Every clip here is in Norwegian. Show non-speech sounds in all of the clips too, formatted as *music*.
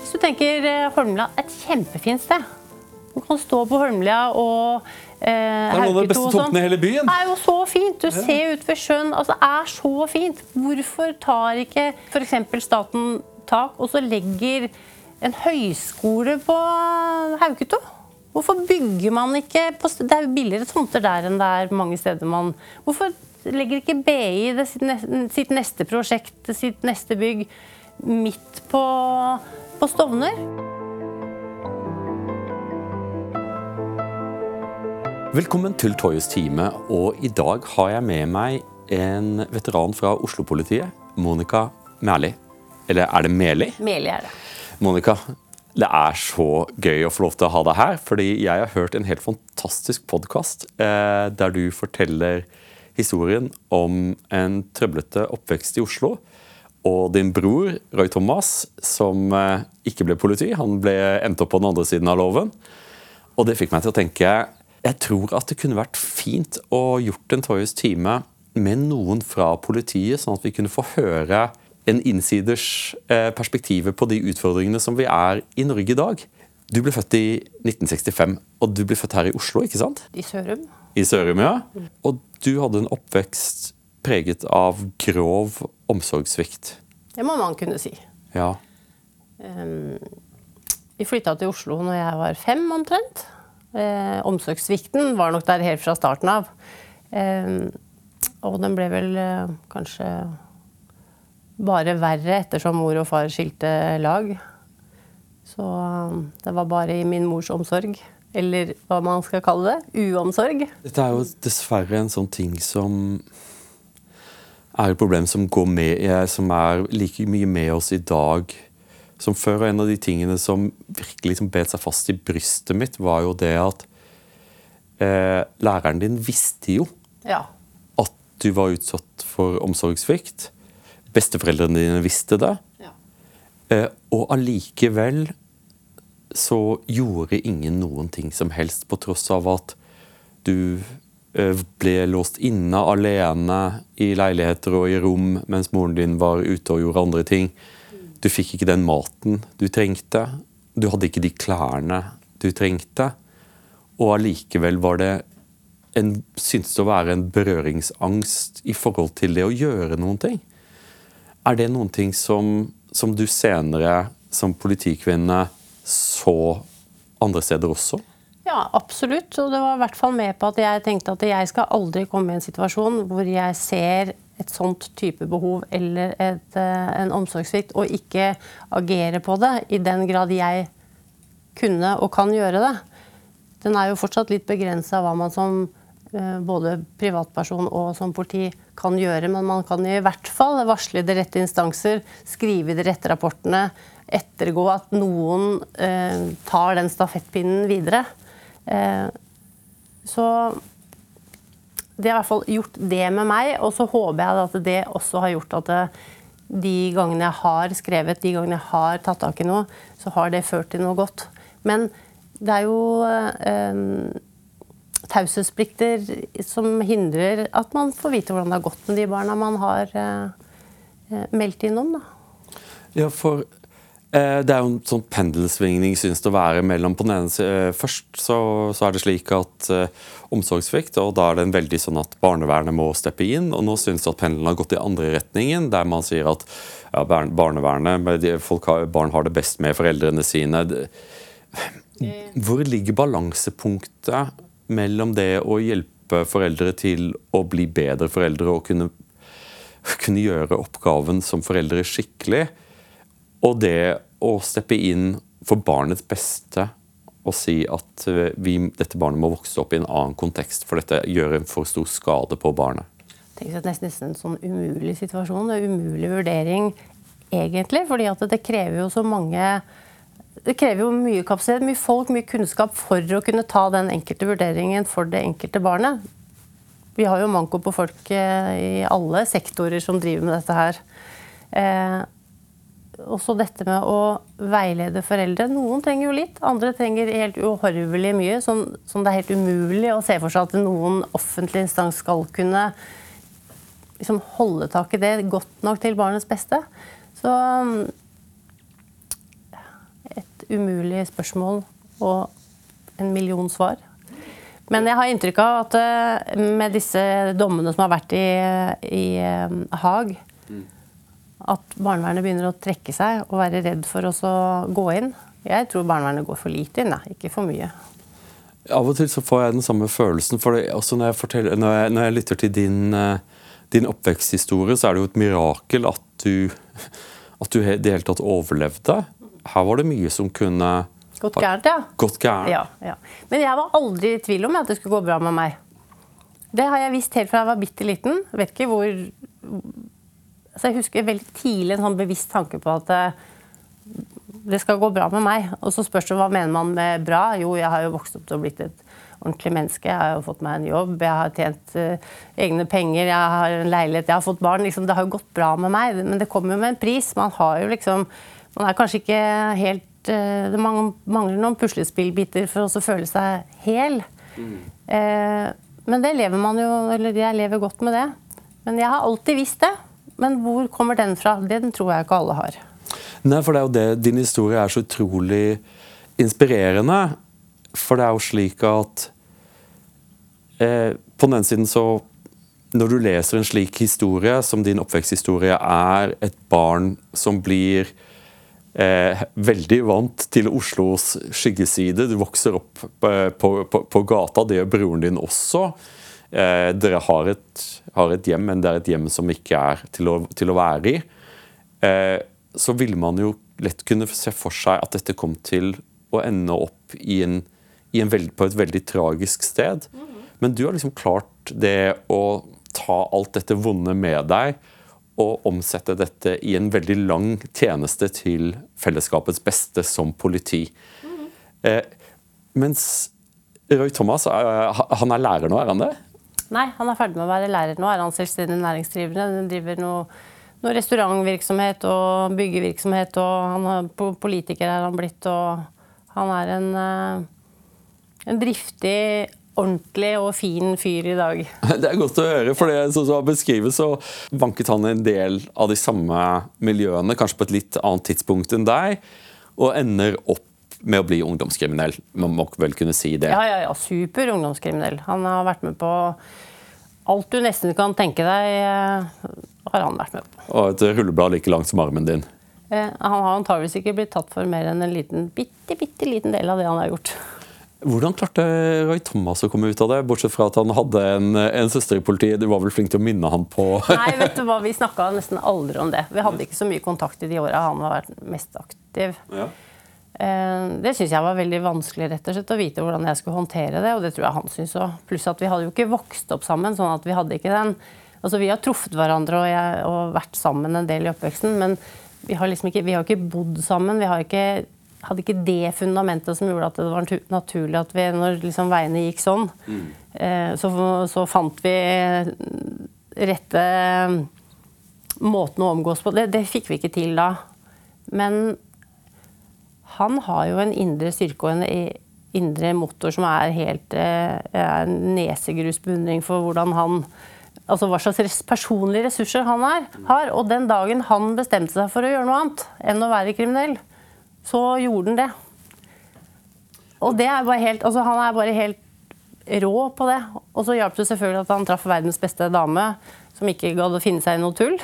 Hvis du tenker eh, Holmlia, et kjempefint sted. Du kan stå på Holmlia og eh, Det er noen av de beste tomtene i hele byen. Det er jo så fint. Du ser ut ved sjøen. Altså, det er så fint. Hvorfor tar ikke f.eks. staten tak og så legger en høyskole på Hauketo? Hvorfor bygger man ikke på, Det er jo billigere tomter der enn det er mange steder man Hvorfor legger ikke BI sitt neste prosjekt, sitt neste bygg, midt på, på Stovner? Velkommen til Toyes time, og i dag har jeg med meg en veteran fra Oslo-politiet, Monica Mæli. Eller er det Meli? Meli er det. Monica, det er så gøy å få lov til å ha deg her, fordi jeg har hørt en helt fantastisk podkast eh, der du forteller historien om en trøblete oppvekst i Oslo. Og din bror Roy Thomas, som eh, ikke ble politi, han ble endt opp på den andre siden av loven. Og det fikk meg til å tenke jeg tror at det kunne vært fint å gjort en Toyes time med noen fra politiet, sånn at vi kunne få høre en innsiders perspektiv på de utfordringene som vi er i Norge i dag. Du ble født i 1965, og du ble født her i Oslo, ikke sant? I Sørum. I Sørum, ja. Og du hadde en oppvekst preget av grov omsorgssvikt. Det må man kunne si. Ja. Um, vi flytta til Oslo når jeg var fem, omtrent. Eh, omsorgssvikten var nok der helt fra starten av. Eh, og den ble vel eh, kanskje bare verre ettersom mor og far skilte lag. Så det var bare i min mors omsorg. Eller hva man skal kalle det. Uomsorg. Dette er jo dessverre en sånn ting som er et problem som, går med, som er like mye med oss i dag som før. Og en av de tingene som virkelig liksom bet seg fast i brystet mitt, var jo det at eh, læreren din visste jo ja. at du var utsatt for omsorgssvikt. Besteforeldrene dine visste det. Ja. Eh, og allikevel så gjorde ingen noen ting som helst, på tross av at du ble låst inne alene i leiligheter og i rom mens moren din var ute og gjorde andre ting. Du fikk ikke den maten du trengte. Du hadde ikke de klærne du trengte. Og allikevel var det en, syntes det å være en berøringsangst i forhold til det å gjøre noen ting. Er det noen ting som, som du senere som politikvinne så andre steder også? Ja, absolutt. Og det var i hvert fall med på at jeg tenkte at jeg skal aldri komme i en situasjon hvor jeg ser et sånt type behov eller et, en omsorgssvikt, og ikke agere på det i den grad jeg kunne og kan gjøre det. Den er jo fortsatt litt begrensa hva man som både privatperson og som politi kan gjøre, men man kan i hvert fall varsle de rette instanser, skrive de rette rapportene, ettergå at noen eh, tar den stafettpinnen videre. Eh, så det har i hvert fall gjort det med meg, og så håper jeg at det også har gjort at de gangene jeg har skrevet, de gangene jeg har tatt tak i noe, så har det ført til noe godt. Men det er jo eh, taushetsplikter som hindrer at man får vite hvordan det har gått med de barna man har eh, meldt innom. Da. Ja, for eh, det er jo en sånn pendelsvingning synes det å være mellom på den ene siden, eh, Først så, så, er det slik at uh, omsorgssvikt, og da er det en veldig sånn at barnevernet må steppe inn. Og nå synes det at pendelen har gått i andre retningen, der man sier at ja, barnevernet, har, barn har det best med foreldrene sine. Hvor ligger balansepunktet mellom det å hjelpe foreldre til å bli bedre foreldre og kunne, kunne gjøre oppgaven som foreldre skikkelig, og det å steppe inn for barnets beste og si at eh, vi, dette barnet må vokse opp i en annen kontekst, for dette gjør en for stor skade på barnet. Tenk at Det er nesten en sånn umulig situasjon. Det er umulig vurdering, egentlig. fordi det krever jo så mange det krever jo mye kapasitet, mye folk, mye kunnskap for å kunne ta den enkelte vurderingen for det enkelte barnet. Vi har jo manko på folk eh, i alle sektorer som driver med dette her. Eh, også dette med å veilede foreldre. Noen trenger jo litt, andre trenger helt uhorvelig mye. Som, som, det er helt umulig å se for seg at noen offentlig instans skal kunne liksom, holde tak i det godt nok til barnets beste. Så umulig spørsmål og en million svar. Men jeg har inntrykk av at eh, med disse dommene som har vært i, i Haag, Haag, at barnevernet begynner å trekke seg og være redd for å gå inn. Jeg tror barnevernet går for lite inn, ikke for mye. Av og til så får jeg den samme følelsen. for det, også når jeg, når, jeg, når jeg, lytter til din, eh, din, oppveksthistorie, så er det jo et mirakel at du, at du i det hele tatt overlevde. Her var det mye som kunne Gått gærent, ja. Gått gærent. Ja, ja. Men jeg var aldri i tvil om at det skulle gå bra med meg. Det har jeg visst helt fra jeg var bitte liten. Vet ikke hvor altså Jeg husker veldig tidlig en sånn bevisst tanke på at eh, det skal gå bra med meg. Og så spørs det hva mener man med bra. Jo, jeg har jo vokst opp til å blitt et ordentlig menneske. Jeg har jo fått meg en jobb, jeg har tjent uh, egne penger, jeg har en leilighet, jeg har fått barn. Liksom, det har jo gått bra med meg, men det kommer jo med en pris. Man har jo liksom Man er kanskje ikke helt uh, Det mangler noen puslespillbiter for å føle seg hel. Mm. Uh, men det lever man jo Eller jeg lever godt med det. Men jeg har alltid visst det. Men hvor kommer den fra? Den tror jeg ikke alle har. Nei, for det er jo det Din historie er så utrolig inspirerende. For det er jo slik at eh, På den ene siden så Når du leser en slik historie, som din oppveksthistorie er et barn som blir eh, veldig vant til Oslos skyggeside. Du vokser opp på, på, på gata, det gjør broren din også. Eh, dere har et, har et, hjem, men det er et hjem som ikke er til å, til å være i. Eh, så ville man jo lett kunne se for seg at dette kom til å ende opp i en, i en veld, på et veldig tragisk sted. -hmm. Men du har liksom klart det å ta alt dette vonde med deg og omsette dette i en veldig lang tjeneste til fellesskapets beste som politi. -hmm. eh, mens Roy Thomas han er lærer nå, er han det? Nei, han er ferdig med å være lærer nå. Er han selvstendig næringsdrivende? Han driver noe noe restaurantvirksomhet og byggevirksomhet, og han er politiker er han blitt, og han er en, eh, en driftig ordentlig og fin fyr i dag. *laughs* Det er godt å høre. for det som han beskrives, så vanket han en del av de samme miljøene, kanskje på et litt annet tidspunkt enn deg, og ender opp med å bli ungdomskriminell. Man må vel kunne si det? Ja, ja, ja. Super ungdomskriminell. Han har vært med på alt du nesten kan tenke deg, eh, har han vært med på. Og et rulleblad like langt som armen din. Eh, han har antageligvis ikke blitt tatt for mer enn en liten, bitte, bitte liten del av det han har gjort. Hvordan klarte Roy Thomas å komme ut av det, bortsett fra at han hadde en, en søster i politiet? Du var vel flink til å minne han på *laughs* Nei, vet du hva, vi snakka nesten aldri om det. Vi hadde ikke så mye kontakt i de åra han har vært mest aktiv. Ja. Eh, det syns jeg var veldig vanskelig rett og slett, å vite hvordan jeg skulle håndtere det. Og det tror jeg han syns òg. Pluss at vi hadde jo ikke vokst opp sammen, sånn at vi hadde ikke den Altså, vi har truffet hverandre og, jeg, og, vært sammen en del i oppveksten, men vi har liksom ikke, vi har ikke bodd sammen. Vi ikke, hadde ikke det fundamentet som gjorde at det var naturlig at vi, når liksom veiene gikk sånn, mm. eh, så, så, fant vi rette måten å omgås på. Det, det fikk vi ikke til da. Men han har jo en indre styrke og en indre motor som er helt eh, nesegrusbeundring for hvordan han altså hva slags personlige ressurser han er, har. Og den dagen han bestemte seg for å gjøre noe annet enn å være kriminell, så gjorde han det. Og det er bare helt, altså han er bare helt rå på det. Og så hjalp det selvfølgelig at han traff verdens beste dame, som ikke gadd å finne seg i noe tull.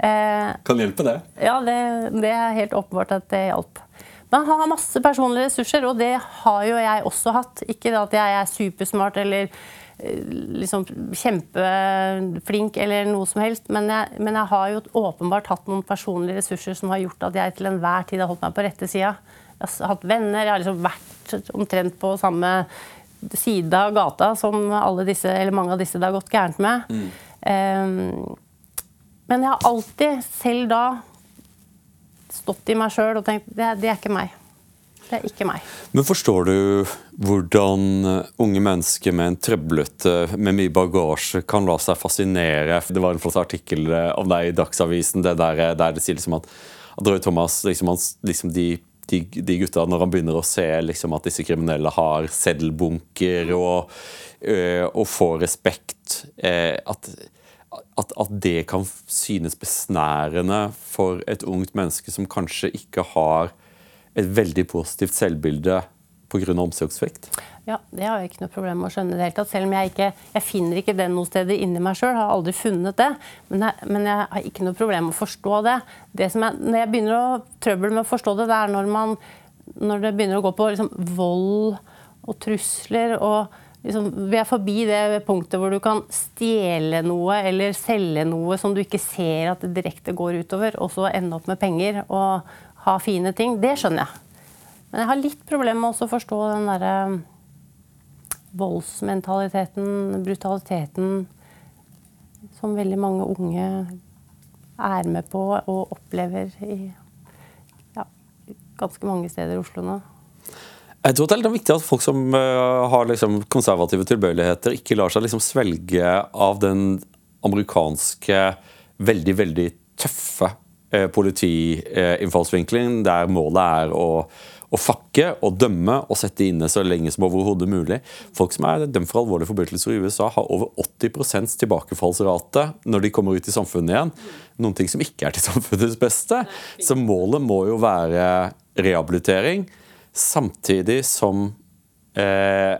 Eh, kan hjelpe det? Ja, det, det er helt åpenbart at det hjalp. Men han har masse personlige ressurser, og det har jo jeg også hatt. Ikke at jeg er supersmart eller liksom kjempeflink eller noe som helst. Men jeg, men jeg, har jo åpenbart hatt noen personlige ressurser som har gjort at jeg til enhver tid har holdt meg på rette sida. Jeg har hatt venner, jeg har liksom vært omtrent på samme side av gata som alle disse, eller mange av disse det har gått gærent med. Mm. Um, men jeg har alltid, selv da, stått i meg sjøl og tenkt det, det er ikke meg. Det er ikke meg. Men forstår du hvordan unge mennesker med en trøblete, med mye bagasje, kan la seg fascinere? Det var en flott artikkel om deg i Dagsavisen det der, der det sier liksom at, at Thomas liksom, liksom de, de, de, gutta, når han begynner å se liksom, at disse kriminelle har seddelbunker og, øh, og får respekt øh, at, at, at, det kan synes besnærende for et ungt menneske som kanskje ikke har et veldig positivt selvbilde pga. omsorgssvikt? Ja, Det har jeg ikke noe problem med å skjønne. det hele Selv om jeg ikke jeg finner ikke det noe sted inni meg sjøl. Har aldri funnet det. Men jeg, men jeg, har ikke noe problem med å forstå det. det jeg, når jeg begynner å trøbbel med å forstå det, det er når, man, når det begynner å gå på liksom, vold og trusler. og liksom, Vi er forbi det punktet hvor du kan stjele noe eller selge noe som du ikke ser at det direkte går utover, og så ende opp med penger og ha fine ting. Det skjønner jeg. Men jeg har litt problemer med å forstå den derre voldsmentaliteten, brutaliteten, som veldig mange unge er med på og opplever i ja, ganske mange steder i Oslo nå. Jeg tror det er viktig at folk som uh, har liksom, konservative tilbøyeligheter, ikke lar seg liksom, svelge av den amerikanske veldig, veldig tøffe uh, politiinnfallsvinkelen, der målet er å å fakke og dømme og sette inne så lenge som overhodet mulig. Folk som er dømt for alvorlige forbrytelser i USA, har over 80 tilbakefallsrate når de kommer ut i samfunnet igjen. Noen ting som ikke er til samfunnets beste. Så målet må jo være rehabilitering, samtidig som eh,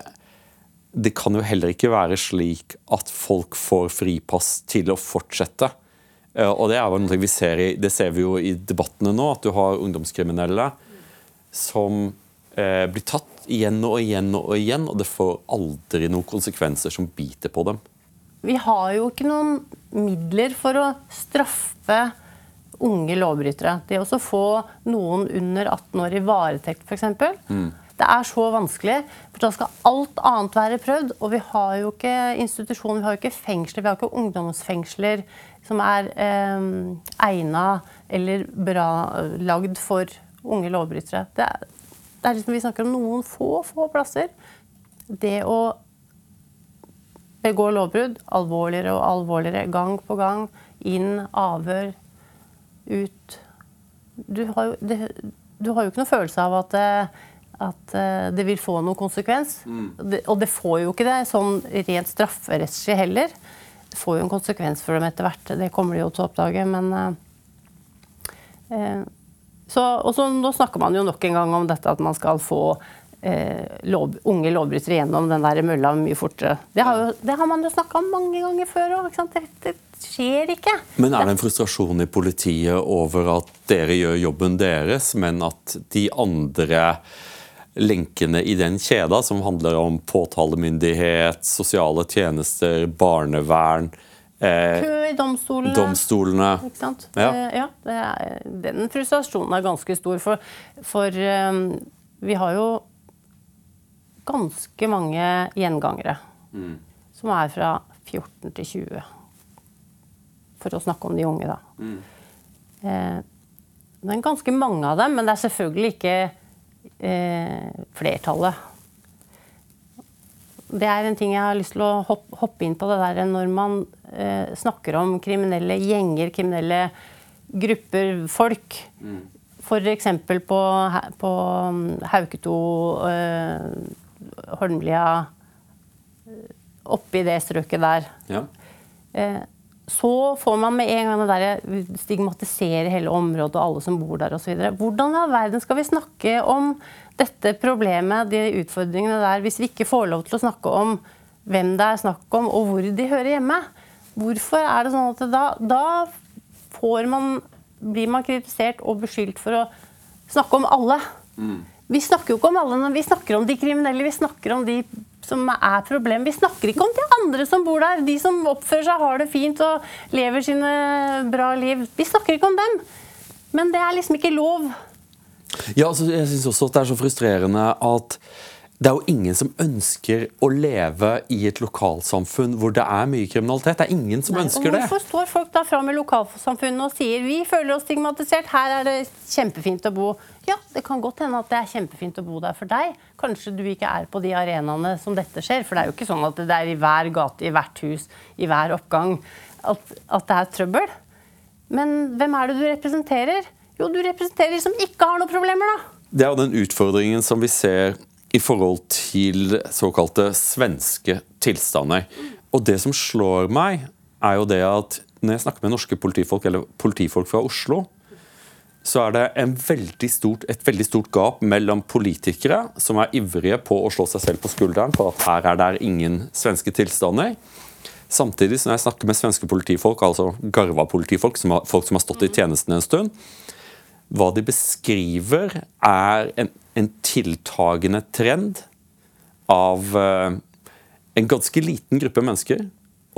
det kan jo heller ikke være slik at folk får fripass til å fortsette. Eh, og Det er jo noe vi ser i, det ser vi jo i debattene nå, at du har ungdomskriminelle som eh, blir tatt igjen og igjen og igjen, og det får aldri noen konsekvenser som biter på dem. Vi har jo ikke noen midler for å straffe unge lovbrytere. Det å få noen under 18 år i varetekt, f.eks. Mm. Det er så vanskelig, for da skal alt annet være prøvd. Og vi har jo ikke institusjoner, vi har jo ikke fengsler, vi har ikke ungdomsfengsler som er eh, egna eller bra lagd for unge lovbrytere. Det er, det er liksom, vi snakker om noen få, få plasser. Det å begå lovbrudd alvorligere og alvorligere, gang på gang, inn, avhør, ut Du har jo, det, du har jo ikke noen følelse av at, at det vil få noen konsekvens. Mm. Det, og det får jo ikke det sånn rent strafferettslig heller. Det får jo en konsekvens for dem etter hvert. Det kommer de jo til å oppdage. Men eh, så, og så, nå snakker man jo nok en gang om dette at man skal få eh, lov, unge lovbrytere gjennom den der mølla mye fortere. Det har, jo, det har man jo snakka om mange ganger før òg. Skjer ikke. Men er det en frustrasjon i politiet over at dere gjør jobben deres, men at de andre lenkene i den kjeda, som handler om påtalemyndighet, sosiale tjenester, barnevern, Eh, Kø i domstolene. domstolene. Ikke sant? Ja. Eh, ja er, den frustrasjonen er ganske stor. For, for um, vi har jo ganske mange gjengangere. Mm. Som er fra 14 til 20. For å snakke om de unge, da. Mm. Eh, det er ganske mange av dem, men det er selvfølgelig ikke eh, flertallet. Det er en ting jeg har lyst til å hoppe, hoppe inn på. det der Når man eh, snakker om kriminelle gjenger, kriminelle grupper, folk. Mm. F.eks. på, på um, Hauketo, eh, Holmlia Oppi det strøket der. Ja. Eh, så får man med en gang det der stigmatisere hele området og alle som bor der osv. Hvordan i all verden skal vi snakke om dette problemet, de utfordringene der, hvis vi ikke får lov til å snakke om hvem det er snakk om, og hvor de hører hjemme? Hvorfor er det sånn at da, da man, blir man kritisert og beskyldt for å snakke om alle? Mm. Vi snakker jo ikke om alle, vi snakker om de kriminelle, vi snakker om de som er problemet. Vi snakker ikke om de andre som bor der, de som oppfører seg, har det fint og lever sine bra liv. Vi snakker ikke om dem. Men det er liksom ikke lov. Ja, altså, jeg syns også at det er så frustrerende at det er jo ingen som ønsker å leve i et lokalsamfunn hvor det er mye kriminalitet. Det er ingen som Nei, ønsker det. Hvorfor står folk da fram i lokalsamfunnet og sier vi føler oss stigmatisert, her er det kjempefint å bo? Ja, det kan godt hende at det er kjempefint å bo der for deg. Kanskje du ikke er på de arenaene som dette skjer. For det er jo ikke sånn at det er i hver gate, i hvert hus, i hver oppgang at, at det er trøbbel. Men hvem er det du representerer? Jo, du representerer de som ikke har noen problemer, da. Det er jo den utfordringen som vi ser i forhold til såkalte svenske tilstander. Og det som slår meg, er jo det at når jeg snakker med norske politifolk, eller politifolk fra Oslo, så er det veldig stort, et veldig stort gap mellom politikere som er ivrige på å slå seg selv på skulderen for at her er det ingen svenske tilstander. Samtidig som jeg snakker med svenske politifolk, altså garva politifolk, som har, folk som har stått i tjenesten en stund, hva de beskriver, er en, en tiltagende trend av uh, en ganske liten gruppe mennesker.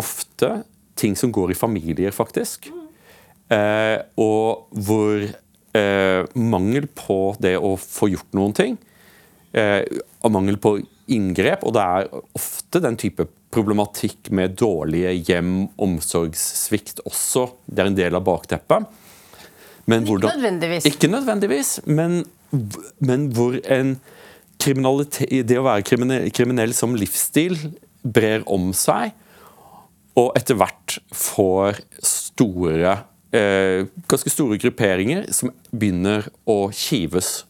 Ofte ting som går i familier, faktisk. Uh, og hvor uh, mangel på det å få gjort noen ting, og mangel på inngrep, og det er ofte den type problematikk med dårlige hjem, omsorgssvikt også. Det er en del av bakteppet. Men ikke nødvendigvis. Ikke nødvendigvis, men, men hvor en det å være kriminell, kriminell, som livsstil brer om seg, og etter hvert får store eh, ganske store grupperinger som begynner å kives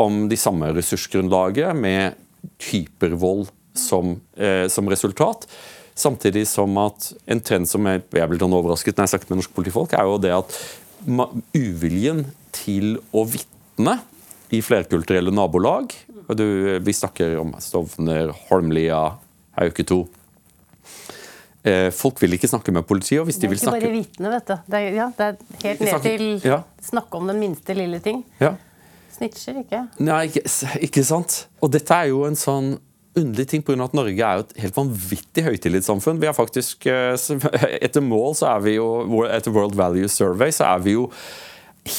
om de samme ressursgrunnlaget, med hypervold som, eh, som resultat. Samtidig som at en trend som jeg, jeg ble sånn overrasket når jeg snakket med norske politifolk, er jo det at uviljen til å vitne i flerkulturelle nabolag du, Vi snakker om Stovner, Holmlia, Hauke 2. Eh, folk vil ikke snakke med politiet. og hvis de vil snakke... Det er ikke bare vitne, vet du. Det er, ja, det er helt ned til ja. snakke om den minste lille ting. Ja. Snitcher ikke. Nei, ikke, ikke sant. Og dette er jo en sånn underlig ting pga. at Norge er jo et helt vanvittig høytillitssamfunn. Vi er faktisk, eh, *laughs* Etter mål så er vi jo, etter World Value Survey så er vi jo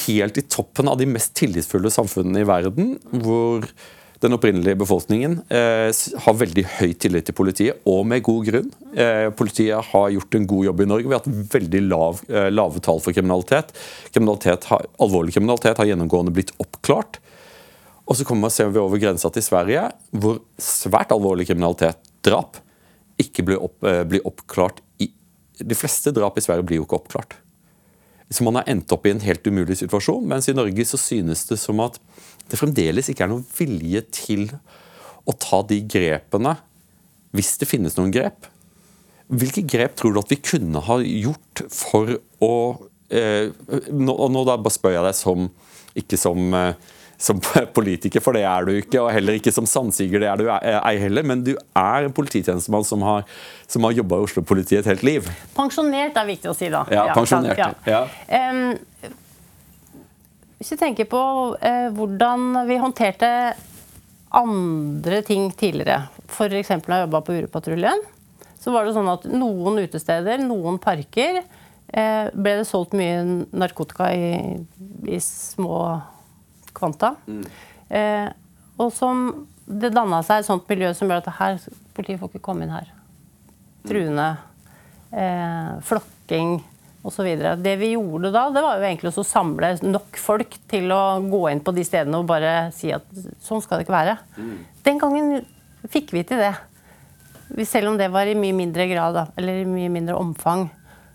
helt i toppen av de mest tillitsfulle samfunnene i verden. Hvor den opprinnelige befolkningen eh, har veldig høy tillit til politiet, og med god grunn. Eh, politiet har gjort en god jobb i Norge. Vi har hatt veldig lav, eh, lave tall for kriminalitet. kriminalitet har, alvorlig kriminalitet har gjennomgående blitt oppklart. Og så kommer vi, ser vi over grensa til Sverige, hvor svært alvorlig kriminalitet, drap, ikke blir, opp, eh, blir, oppklart i De fleste drap i Sverige blir jo ikke oppklart. Så man har endt opp i en helt umulig situasjon, mens i Norge så synes det som at det fremdeles ikke er noen vilje til å ta de grepene, hvis det finnes noen grep. Hvilke grep tror du at vi kunne ha gjort for å eh, nå, nå da spør jeg deg som, ikke som eh, som *laughs* politiker, for det er du ikke. Og heller ikke som sandsiger, det er du ei heller. Men du er en polititjenestemann som har, som har jobba i Oslo-politiet et helt liv. Pensjonert er viktig å si, da. Ja, pensjonert. Ja. Ja. Um, hvis vi tenker på uh, hvordan vi håndterte andre ting tidligere, f.eks. da jeg jobba på Urepatruljen, så var det sånn at noen utesteder, noen parker, uh, ble det solgt mye narkotika i, i små kvanta. Mm. Eh, og som det danna seg et sånt miljø som gjør at her, politiet får ikke komme inn her. Truende. Eh, flokking osv. Det vi gjorde da, det var jo egentlig å samle nok folk til å gå inn på de stedene og bare si at sånn skal det ikke være. Mm. Den gangen fikk vi til det. Selv om det var i mye mindre grad, eller i mye mindre omfang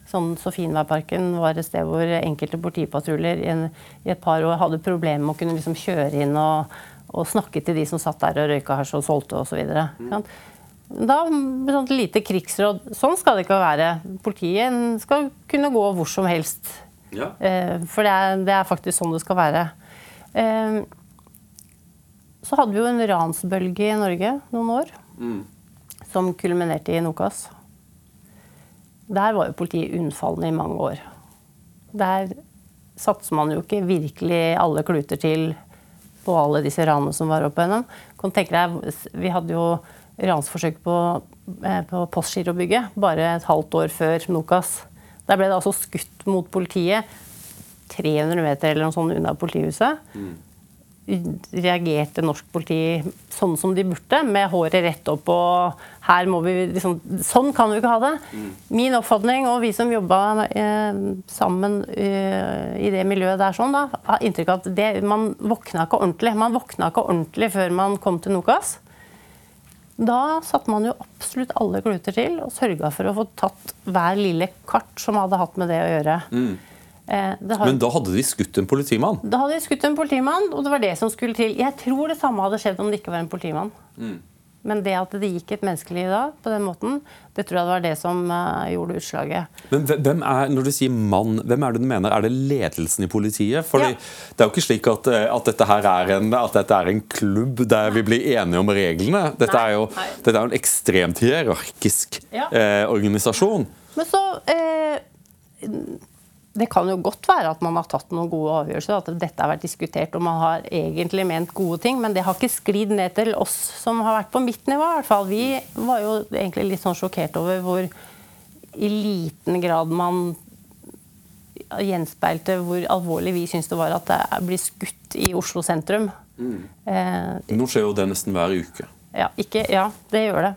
sånn Sofienbergparken var et sted hvor enkelte politipatruljer i, i, et par år hadde problemer med å kunne liksom kjøre inn og, og, snakke til de som satt der og røyka hasj og solgte osv. Mm. Da sånn lite krigsråd. Sånn skal det ikke være. Politiet skal kunne gå hvor som helst. Ja. Eh, for det er, det er, faktisk sånn det skal være. Eh, så hadde vi jo en ransbølge i Norge noen år. Mm. Som kulminerte i Nokas. Der var jo politiet unnfallende i mange år. Der satser man jo ikke virkelig alle kluter til på alle disse ranene som var oppe gjennom. Kan tenke deg, Vi hadde jo ransforsøk på, eh, på Postgirobygget bare et halvt år før Nokas. Der ble det altså skutt mot politiet 300 meter eller noe sånt unna politihuset. Mm reagerte norsk politi sånn som de burde, med håret rett opp og her må vi liksom, Sånn kan vi ikke ha det. Mm. Min oppfatning, og vi som jobba eh, sammen eh, i det miljøet der, sånn, da, har inntrykk av at det, man våkna ikke ordentlig. Man våkna ikke ordentlig før man kom til Nokas. Da satte man jo absolutt alle kluter til og sørga for å få tatt hver lille kart som hadde hatt med det å gjøre. Mm. Eh, har... Men da hadde de skutt en politimann? Da hadde de skutt en politimann, og det var det som skulle til. Jeg tror det samme hadde skjedd om det ikke var en politimann. Mm. Men det at det gikk et menneskeliv da, på den måten, det tror jeg det var det som uh, gjorde utslaget. Men hvem er, Når du sier mann, hvem er det du mener? Er det ledelsen i politiet? Fordi ja. Det er jo ikke slik at, eh, at, dette her er en, at dette er en klubb der vi blir enige om reglene. Dette Nei. er jo dette er en ekstremt hierarkisk ja. eh, organisasjon. Men så eh, det kan jo godt være at man har tatt noen gode avgjørelser, at dette har vært diskutert og man har egentlig ment gode ting, men det har ikke sklidd ned til oss som har vært på mitt nivå. i hvert fall. Vi var jo egentlig litt sånn sjokkert over hvor i liten grad man gjenspeilte hvor alvorlig vi syns det var at det blir skutt i Oslo sentrum. Mm. Eh, Nå skjer jo det nesten hver uke. Ja, ikke, ja, det gjør det.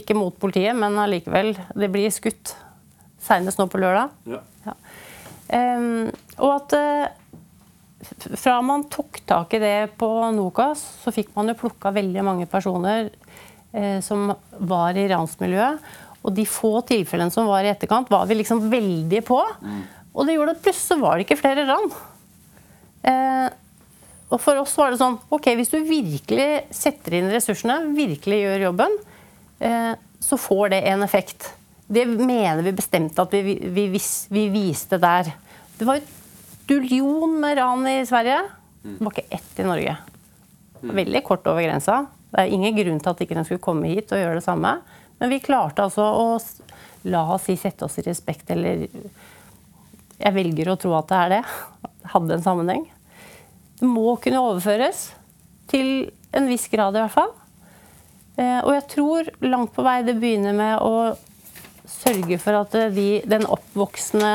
Ikke mot politiet, men allikevel. Det blir skutt. Senest nå på lørdag. Ja. Um, og at uh, fra man tok tak i det på Nokas, så fikk man jo plukka veldig mange personer uh, som var i ransmiljøet. Og de få tilfellene som var i etterkant, var vi liksom veldig på. Mm. Og det gjorde at plutselig var det ikke flere ran. Uh, og for oss var det sånn Ok, hvis du virkelig setter inn ressursene, virkelig gjør jobben, så får det en effekt. Det mener vi bestemt at vi, vi, vi, viste der. Det var et duljon med ran i Sverige. Det var ikke ett i Norge. Veldig kort over grensa. Det er ingen grunn til at ikke den skulle komme hit og gjøre det samme. Men vi klarte altså å la oss si sette oss i respekt, eller Jeg velger å tro at det er det. *laughs* Hadde en sammenheng. Det må kunne overføres. Til en viss grad, i hvert fall. Eh, og jeg tror langt på vei det begynner med å sørge for at de, den oppvoksende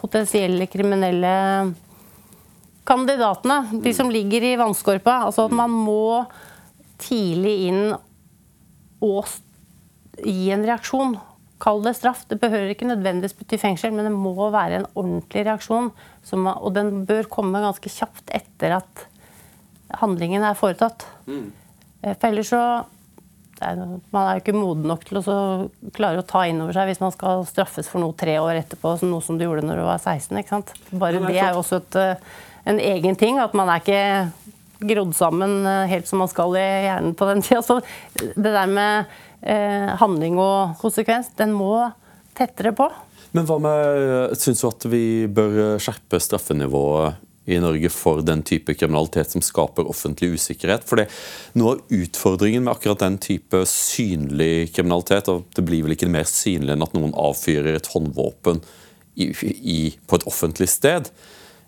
potensielle kriminelle kandidatene, de som ligger i vannskorpa. Altså at man må tidlig inn og gi en reaksjon. Kall det straff. Det behøver ikke nødvendigvis bety fengsel, men det må være en ordentlig reaksjon. og den bør komme ganske kjapt etter at handlingen er foretatt. Mm. Eh, for ellers så man er jo ikke moden nok til å klare å ta inn over seg hvis man skal straffes for noe tre år etterpå, noe som du gjorde når du var 16. ikke sant? Bare det er jo også et, eh, en egen ting. At man er ikke grodd sammen eh, helt som man skal i hjernen på den tida. Så det der med eh, handling og konsekvens, den må tettere på. Men hva med Syns du at vi bør skjerpe straffenivået i Norge for den type kriminalitet som skaper offentlig usikkerhet. For det, Noe av utfordringen med akkurat den type synlig kriminalitet, og det blir vel ikke mer synlig enn at noen avfyrer et håndvåpen i, i, på et offentlig sted,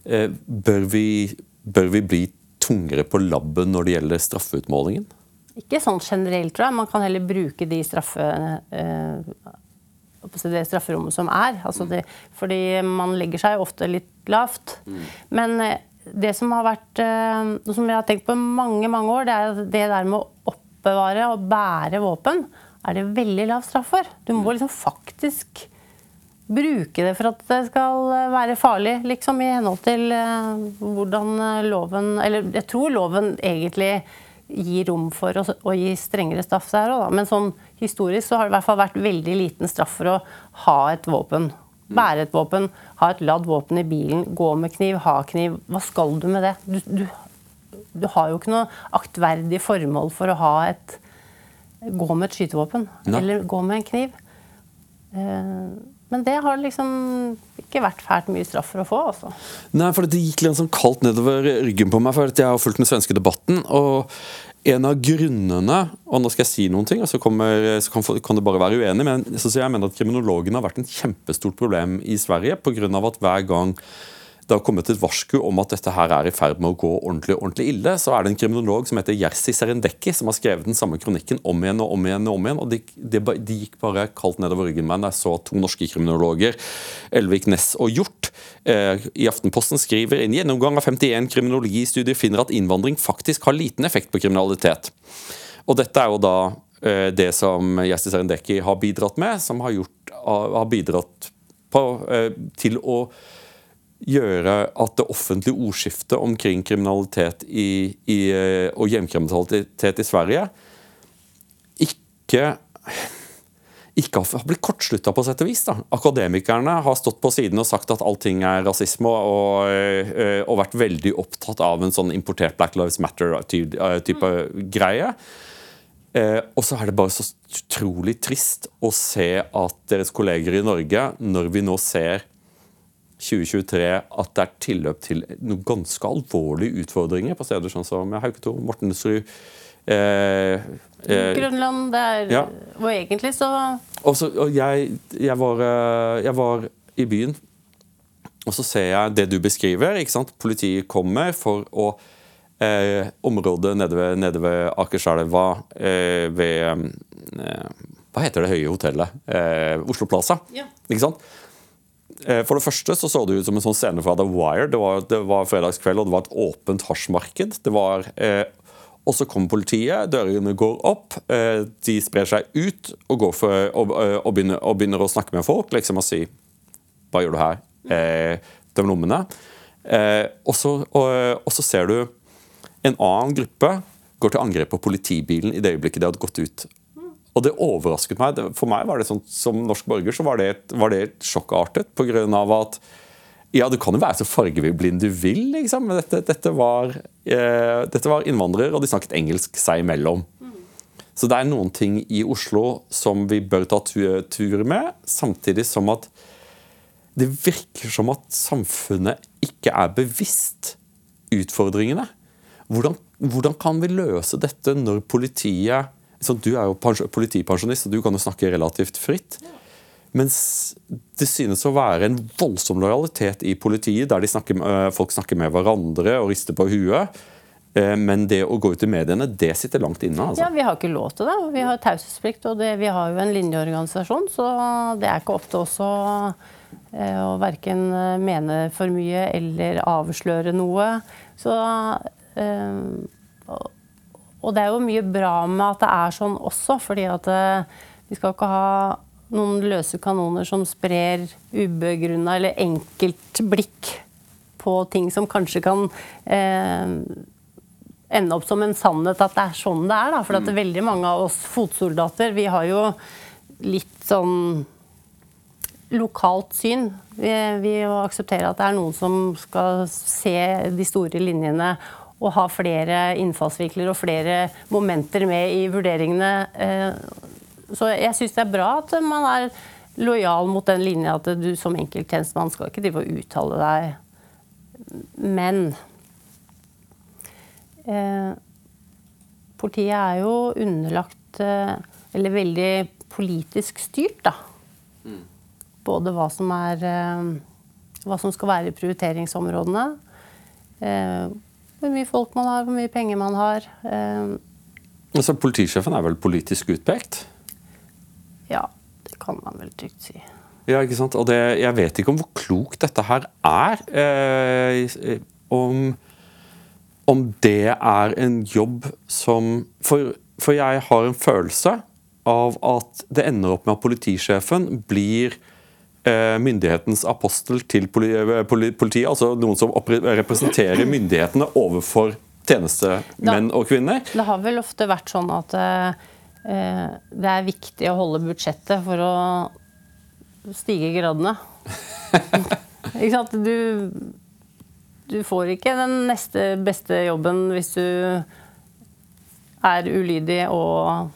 eh, bør, vi, bør vi bli tungere på labben når det gjelder straffeutmålingen? Ikke sånn generelt, tror jeg. Man kan heller bruke de straffe, eh, det strafferommet som er. Altså det, fordi man legger seg ofte litt lavt. Men eh, det som har vært eh, Noe som jeg har tenkt på i mange mange år, det er det der med å oppbevare og bære våpen, er det veldig lav straff for. Du må liksom faktisk bruke det for at det skal være farlig, liksom, i henhold til hvordan loven Eller jeg tror loven egentlig gi rom for å, å gi strengere straff der òg, Men sånn historisk så har det i hvert fall vært veldig liten straff for å ha et våpen. Bære et våpen, ha et ladd våpen i bilen, gå med kniv, ha kniv. Hva skal du med det? Du, du, du har jo ikke noe aktverdig formål for å ha et Gå med et skytevåpen. Eller gå med en kniv. Uh, men det har liksom ikke vært fælt mye straff for å få. altså. Nei, for Det gikk litt sånn kaldt nedover ryggen på meg, for jeg har fulgt den svenske debatten. og en av grunnene og nå skal jeg si noen ting, og så, kommer, så kan, kan, det bare være uenig, men så jeg mener at kriminologene har vært en kjempestort problem i Sverige pga. at hver gang det har kommet et varsku om at dette her er i ferd med å gå ordentlig ordentlig ille, så er det en kriminolog som heter Jerzy Serendekki, som har skrevet den samme kronikken om igjen og om igjen. og om igjen, og De, de, gikk bare kaldt nedover ryggen med da jeg så to norske kriminologer, Elvik Ness og Hjort, eh, i Aftenposten skriver en gjennomgang av 51 kriminologistudier finner at innvandring faktisk har liten effekt på kriminalitet. Og dette er jo da eh, det som Jerzy Serendekki har bidratt med, som har, gjort, har bidratt på, eh, til å gjøre at det offentlige ordskiftet omkring kriminalitet i, i, eh, og hjemkriminalitet i Sverige ikke ikke har blitt kortslutta på sett og vis. Da. Akademikerne har stått på siden og sagt at allting er rasisme, og, eh, og vært veldig opptatt av en sånn importert Black Lives Matter-type mm. greie. Eh, og så er det bare så utrolig trist å se at deres kolleger i Norge, når vi nå ser 2023 at det er tilløp til noen ganske alvorlige utfordringer på steder sånn som Hauketo, Mortensrud eh, eh, Grønland, det er ja. Og egentlig så Også, og jeg, jeg, var, eh, jeg var i byen, og så ser jeg det du beskriver. Politiet kommer for å eh, Området nede ved, nede ved Akerselva eh, ved eh, Hva heter det høye hotellet? Oslo Plaza. Ja. Ikke sant? Eh, for det første så, så det ut som en sånn scene fra The Wire. Det var, det var fredagskveld, og det var et åpent hasjmarked. Det var, eh, og så kommer politiet, dørene går opp, eh, de sprer seg ut og, for, og, eh, og, begynner, og, begynner, å snakke med folk liksom og si Hva gjør du her? Eh, Døm lommene. Eh, så, og, så ser du en annen gruppe går til angrep på politibilen i det øyeblikket de hadde gått ut og det overrasket meg. For meg var det sånn, Som norsk borger så var det, var det sjokkartet. På grunn av at ja, du kan jo være så fargeblind du vil, liksom. Men dette, dette, var, eh, dette var innvandrere, og de snakket engelsk seg imellom. Så det er noen ting i Oslo som vi bør ta tur med, samtidig som at det virker som at samfunnet ikke er bevisst utfordringene. Hvordan, hvordan kan vi løse dette når politiet du er jo politipensjonist, og du kan jo snakke relativt fritt. Mens det synes å være en voldsom lojalitet i politiet, der snakker, øh, folk snakker med hverandre og rister på huet. Øh, men det å gå ut i mediene, det sitter langt inne. Altså. Ja, Vi har ikke lov til det. Vi har taushetsplikt, og det, vi har jo en linjeorganisasjon. Så det er ikke opp til oss å, øh, å verken mene for mye eller avsløre noe. Så og det er jo mye bra med at det er sånn også, fordi at eh, vi skal ikke ha noen løse kanoner som sprer ubegrunna eller enkelt blikk på ting som kanskje kan eh, ende opp som en sannhet at det er sånn det er. Da. For at er veldig mange av oss fotsoldater, vi har jo litt sånn lokalt syn. Vi, vi aksepterer at det er noen som skal se de store linjene å ha flere innfallsvinkler og flere momenter med i vurderingene. Eh, så jeg syns det er bra at man er lojal mot den linja at du som enkelttjenestemann skal ikke drive og uttale deg. Men eh, politiet er jo underlagt eh, Eller veldig politisk styrt, da. Mm. Både hva som er eh, Hva som skal være prioriteringsområdene. Eh, hvor mye folk man har, hvor mye penger man har. Eh, altså, politisjefen er vel politisk utpekt? Ja, det kan man vel trygt si. Ja, ikke sant? Og det, jeg vet ikke om hvor klokt dette her er. Eh, om, om, det er en jobb som for, for, jeg har en følelse av at det ender opp med at politisjefen blir myndighetens apostel til eh, politiet, altså noen som representerer *clears throat* myndighetene overfor tjenestemenn og -kvinner. Det har vel ofte vært sånn at eh, det er viktig å holde budsjettet for å stige gradene. *laughs* ikke sant? Du, du får ikke den neste beste jobben hvis du er ulydig og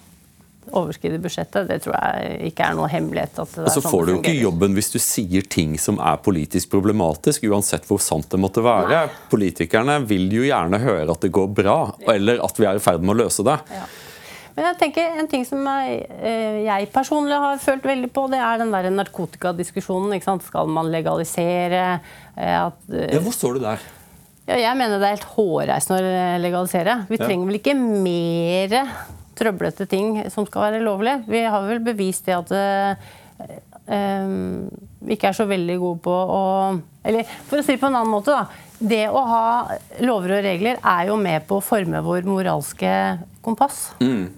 overskride budsjettet. Det tror jeg ikke er noe hemmelighet. at det er sånn får du ikke jobben hvis du sier ting som er politisk problematisk, uansett hvor sant det måtte være. Nei. Politikerne vil jo gjerne høre at det går bra, eller at vi er i ferd med å løse det. Ja. Men jeg tenker En ting som jeg, eh, jeg, personlig har følt veldig på, det er den der narkotikadiskusjonen. Skal man legalisere eh, at, Ja, Hvor står du der? Ja, jeg mener det er helt hårreisende å legalisere. Vi trenger vel ikke mer trøblete ting som skal være lovlig. Vi har vel bevist det at uh, um, vi ikke er så veldig gode på å Eller for å si det på en annen måte, da. Det å ha lover og regler er jo med på å forme vår moralske kompass. Mm.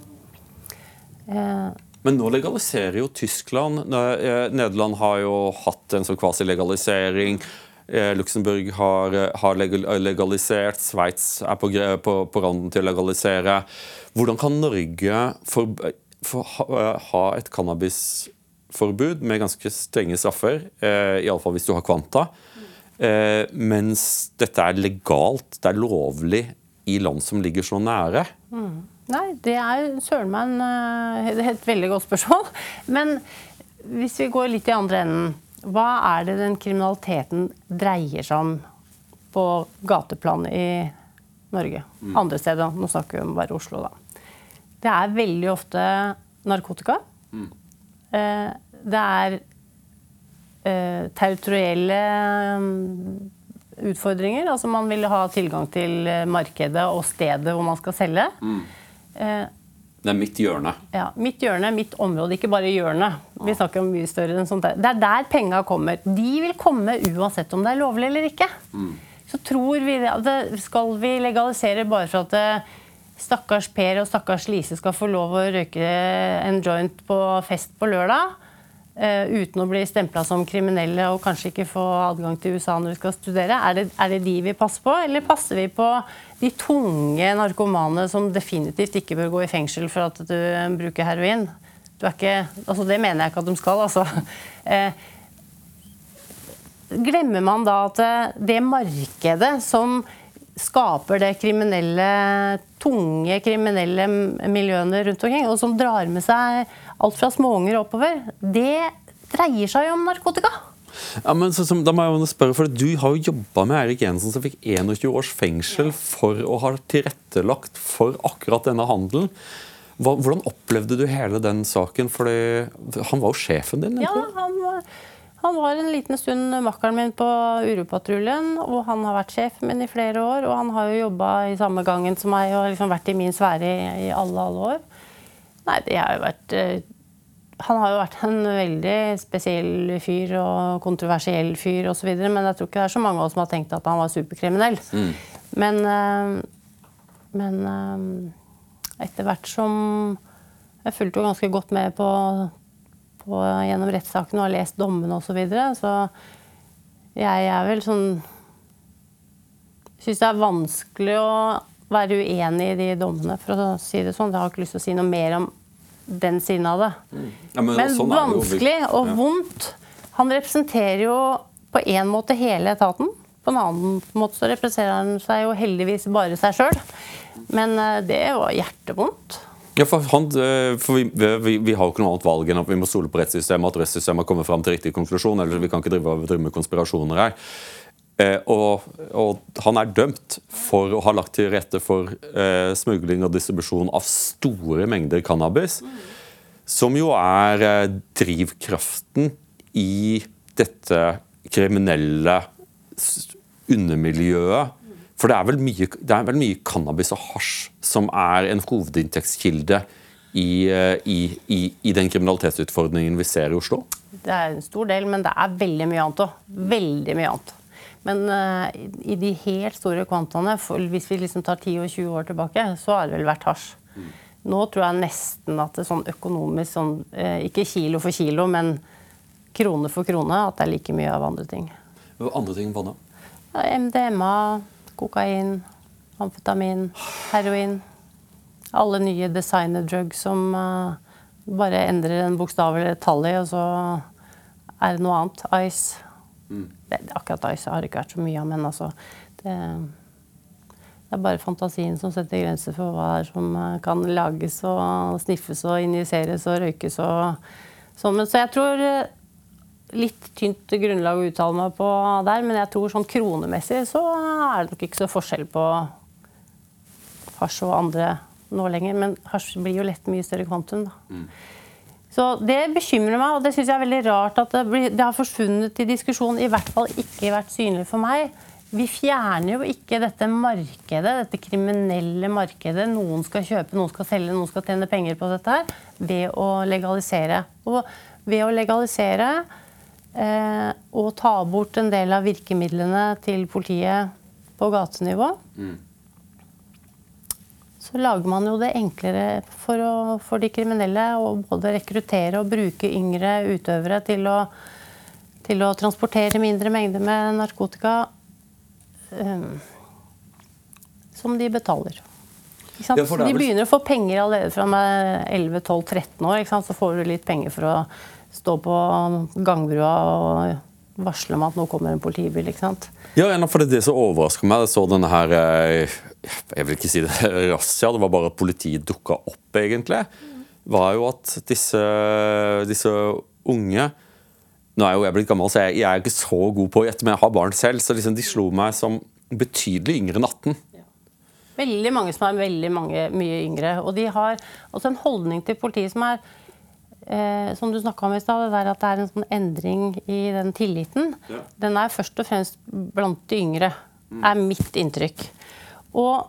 Uh, men nå legaliserer jo Tyskland. Nederland har jo hatt en sånn kvasilegalisering. Luxembourg har, har legalisert. Sveits er på, på, på, randen til å legalisere. Hvordan kan Norge for, for, ha et cannabisforbud med ganske strenge straffer, eh, iallfall hvis du har kvanta, eh, mens dette er legalt, det er lovlig i land som ligger så nære? Mm. Nei, det er søren meg en, eh, et veldig godt spørsmål. *laughs* Men hvis vi går litt i andre enden, hva er det den kriminaliteten dreier seg om på gateplan i Norge? Mm. Andre steder, nå snakker vi om bare Oslo, da. Det er veldig ofte narkotika. Mm. Det er eh, territorielle mm, utfordringer. Altså man vil ha tilgang til eh, markedet og stedet hvor man skal selge. Mm. Eh, det er mitt hjørne. Ja, Mitt hjørne, mitt område, ikke bare hjørnet. Vi snakker om mye større enn sånt. Det er der penga kommer. De vil komme uansett om det er lovlig eller ikke. Mm. Så tror vi det Skal vi legalisere bare for at eh, stakkars Per og stakkars Lise skal få lov å røyke en joint på fest på lørdag? Uh, uten å bli stempla som kriminelle og kanskje ikke få adgang til USA når vi skal studere? Er det, er det, de vi passer på, eller passer vi på de tunge narkomane som definitivt ikke bør gå i fengsel for at du bruker heroin? Du ikke, altså det mener jeg ikke at de skal, altså. Uh, *laughs* glemmer man da at det markedet som skaper det kriminelle, tunge kriminelle miljøene rundt omkring, og som drar med seg alt fra småunger oppover, det dreier seg jo om narkotika. Ja, men så, så, da må jeg spørre, for Du har jo jobba med Eirik Jensen, som fikk 21 års fengsel for å ha tilrettelagt for akkurat denne handelen. Hvordan opplevde du hele den saken? Fordi han var jo sjefen din? Ja, han var, han var en liten stund makkeren min på Uropatruljen. Og han har vært sjefen min i flere år. Og han har jo jobba i samme gangen som meg og liksom vært i min sfære i, i alle, alle år. Nei, det har jo vært eh, Han har jo vært en veldig spesiell fyr og kontroversiell fyr osv. Men jeg tror ikke det er så mange av oss som har tenkt at han var superkriminell. Mm. Men, eh, men eh, etter hvert som Jeg fulgte jo ganske godt med på på, gjennom rettssaken og har lest dommene osv. Så, videre. så jeg er vel sånn Syns det er vanskelig å være uenig i de dommene, for å si det sånn. Jeg har ikke lyst til å si noe mer om den siden av det. Mm. Ja, men, men sånn vanskelig og vondt. Han representerer jo på én måte hele etaten. På en annen måte så representerer han seg jo heldigvis bare seg sjøl. Men eh, det var hjertevondt. Ja, for, han, eh, for vi, vi, vi, har jo ikke noe annet valg enn at vi må stole på rettssystemet, at rettssystemet har kommet fram til riktig konklusjon. eller Vi kan ikke drive, drive med konspirasjoner her. Eh, og, og, han er dømt for å ha lagt til rette for eh, smugling og distribusjon av store mengder cannabis. Som jo er eh, drivkraften i dette kriminelle undermiljøet for det er, vel mye, det er vel mye cannabis og hasj som er en hovedinntektskilde i, eh, i, i, i, den kriminalitetsutfordringen vi ser i Oslo? Det er en stor del, men det er veldig mye annet òg. Veldig mye annet. Men uh, i de helt store kvantaene, hvis vi liksom tar 10 og 20 år tilbake, så har det vel vært hasj. Mm. Nå tror jeg nesten at det er sånn økonomisk sånn, uh, Ikke kilo for kilo, men krone for krone, at det er like mye av andre ting. Andre ting hva da? MDMA, kokain, amfetamin, heroin. Alle nye designer-drugs som uh, bare endrer en bokstav eller et tall i, og så er det noe annet. Ice. Mm. Det, akkurat ice har det ikke vært så mye av, men altså det, det, er bare fantasien som setter grenser for hva som eh, kan lages og sniffes og injiseres og røykes og sånn. Så jeg tror eh, litt tynt grunnlag å uttale meg på der, men jeg tror sånn kronemessig så er det nok ikke så forskjell på hasj og andre nå lenger. Men hasj blir jo lett mye større kvantum, da. Mm. Så det bekymrer meg, og det syns jeg er veldig rart at det, blir, det har forsvunnet i diskusjonen. I hvert fall ikke vært synlig for meg. Vi fjerner jo ikke dette markedet, dette kriminelle markedet. Noen skal kjøpe, noen skal selge, noen skal tjene penger på dette her, ved å legalisere. Og ved å legalisere eh, og ta bort en del av virkemidlene til politiet på gatenivå, mm. så lager man jo det enklere for, å, for, de kriminelle å både rekruttere og bruke yngre utøvere til å, til å transportere mindre mengder med narkotika um, som de betaler. Ja, de begynner å få penger allerede fra 11-12-13 år. Så får du litt penger for å stå på gangbrua og varsle om at nå kommer en politibil. ikke sant? Ja, for Det som overrasker meg. Jeg så denne her eh, Jeg vil ikke si det *laughs* razzia, det var bare at politiet dukka opp, egentlig. Var jo at disse, disse unge Nå er jo jeg blitt gammel, så jeg, jeg er ikke så god på å gjette, men jeg har barn selv, så liksom de slo meg som betydelig yngre enn 18. Veldig mange som er veldig mange, mye yngre. Og de har også en holdning til politiet som er eh, som du snakka om i stad, det at det er en sånn endring i den tilliten. Ja. Den er først og fremst blant de yngre, er mitt inntrykk. Og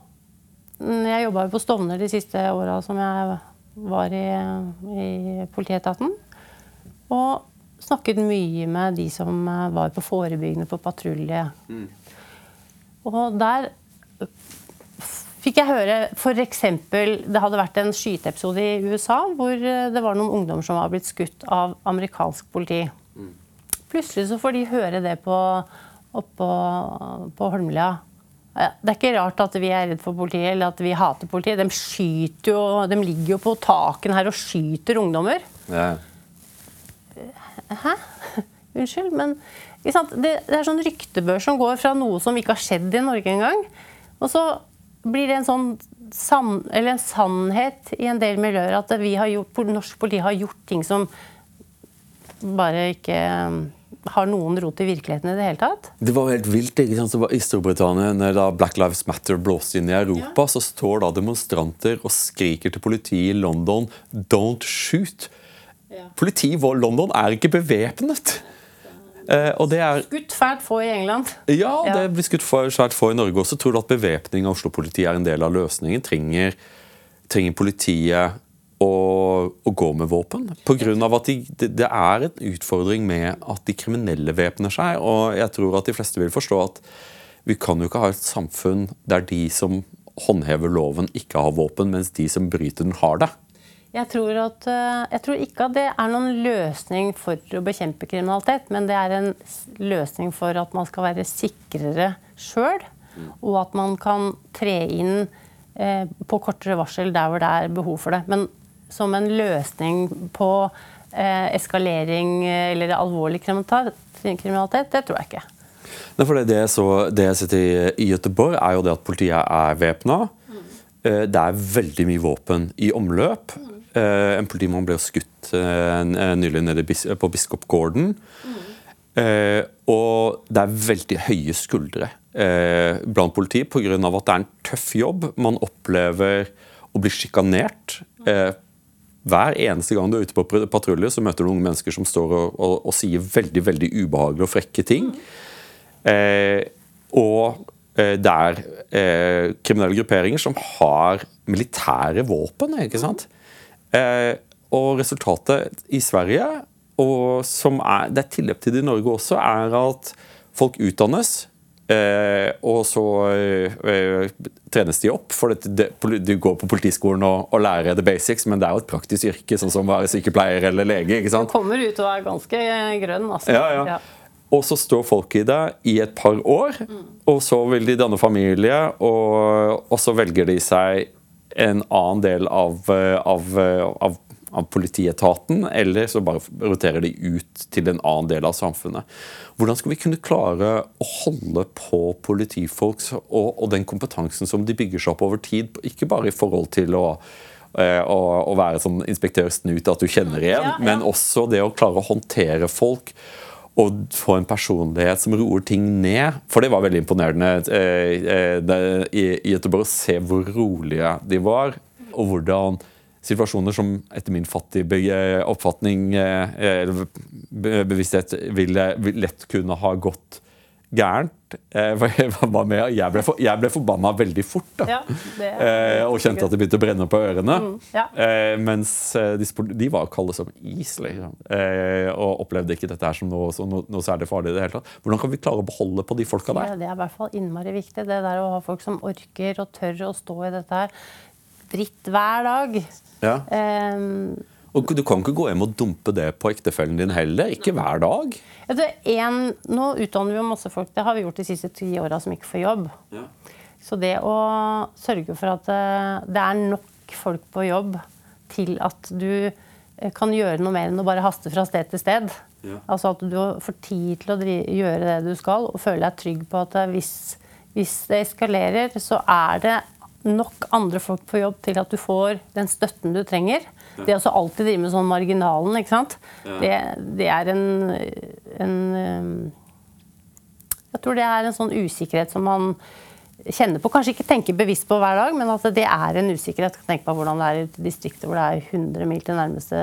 mm, jeg jobba jo på Stovner de siste åra som jeg var i, i politietaten. Og snakket mye med de som eh, var på forebyggende på patrulje. Og der fikk jeg høre f.eks. det hadde vært en skyteepisode i USA hvor eh, det var noen ungdommer som var blitt skutt av amerikansk politi. Plutselig så får de høre det på, oppå på Holmlia. Det er ikke rart at vi er redd for politiet eller at vi hater politiet. De, skyter jo, de ligger jo på takene her og skyter ungdommer. Ja. Hæ? *laughs* Unnskyld, men? Det, det er sånn ryktebør som går fra noe som ikke har skjedd i Norge engang. Og så blir det en sånn san, eller en sannhet i en del miljøer at vi har gjort, norsk politi har gjort ting som bare ikke um, har noen rot i virkeligheten i det hele tatt. Det var helt vilt. ikke sant? Så var I Storbritannia, når da Black Lives Matter blåste inn i Europa, så står da demonstranter og skriker til politiet i London 'don't shoot'. Politiet i London er ikke bevæpnet. Eh, og det er Skutt fælt få i England. Ja, det blir skutt svært få i Norge også. Tror du at bevæpning av Oslo-politiet er en del av løsningen? Trenger, trenger politiet å, å gå med våpen? På grunn av at de, det, det er en utfordring med at de kriminelle væpner seg. Og jeg tror at de fleste vil forstå at vi kan jo ikke ha et samfunn der de som håndhever loven, ikke har våpen, mens de som bryter den, har det. Jeg tror, at, eh, jeg tror ikke at det er noen løsning for å bekjempe kriminalitet, men det er en løsning for at man skal være sikrere sjøl, og at man kan tre inn eh, på kortere varsel der hvor det er behov for det. Men som en løsning på eh, eskalering eller alvorlig kriminalitet, kriminalitet, det tror jeg ikke. Nei, for det, det, så, det jeg sitter i, i Göteborg, er jo det at politiet er væpna. Eh, Det er veldig mye våpen i omløp. Eh, En politimann ble jo skutt eh, eh, nylig nede på Biskop på Mm. Og det er veldig høye skuldre blant politiet pga. at det er en tøff jobb. Man opplever å bli sjikanert. Hver eneste gang du er ute på patrulje, så møter du unge mennesker som står og, og, og sier veldig veldig ubehagelige og frekke ting. Eh, og det er kriminelle grupperinger som har militære våpen. ikke sant? Eh, og resultatet i Sverige, og som er, det er tilløp til det i Norge også, er at folk utdannes. Eh, og så eh, trenes de opp. For du går på politiskolen og, og lærer the basics, men det er jo et praktisk yrke, sånn som å være sykepleier eller lege. ikke sant? Kommer ut og er ganske grønn, altså. Ja, ja. Og så står folk i det i et par år, og så vil de danne familie, og, og så velger de seg en annen del av, eh, av, eh, av, av politietaten, eller så bare roterer de ut til en annen del av samfunnet. Hvordan skal vi kunne klare å holde på politifolk og, og den kompetansen som de bygger seg opp over tid, ikke bare i forhold til å eh, å, å være sånn inspektør Snut, at du kjenner igjen, Ja, ja. men også det å klare å håndtere folk og få en personlighet som roer ting ned. For det var veldig imponerende eh, eh, i, Göteborg å se hvor rolige de var, og hvordan situasjoner som etter min fattige oppfatning eh, eller bevissthet ville lett kunne ha gått gærent. Eh, jeg var med, jeg ble, for, jeg ble forbanna veldig fort. da. Ja, eh, og kjente at det begynte å brenne på ørene. ja. Eh, mens eh, de, de var kalde som is, liksom. Eh, og opplevde ikke dette her som noe, som noe, noe særlig farlig. i det hele tatt. Hvordan kan vi klare å beholde på de folka der? Ja, det er i hvert fall innmari viktig. Det der å ha folk som orker og tør å stå i dette her dritt hver dag. Ja. Ehm, Og du kan ikke gå hjem og dumpe det på ektefellen din heller. Ikke hver dag. Det, en, nå utdanner vi jo masse folk, det har vi gjort de siste ti åra, som ikke får jobb. Så det å sørge for at eh, det er nok folk på jobb til at du eh, kan gjøre noe mer enn å bare haste fra sted til sted. Ja. Altså at du får tid til å gjøre det du skal, og føle deg trygg på at eh, hvis hvis det eskalerer, så er det nok andre folk på jobb til at du får den støtten du trenger. Det å alltid drive med sånn marginalen, ikke sant. Det, det, er en, en, Jeg tror det er en sånn usikkerhet som man kjenner på. Kanskje ikke tenker bevisst på hver dag, men at det er en usikkerhet. Tenk på hvordan det er i distrikter hvor det er 100 mil til nærmeste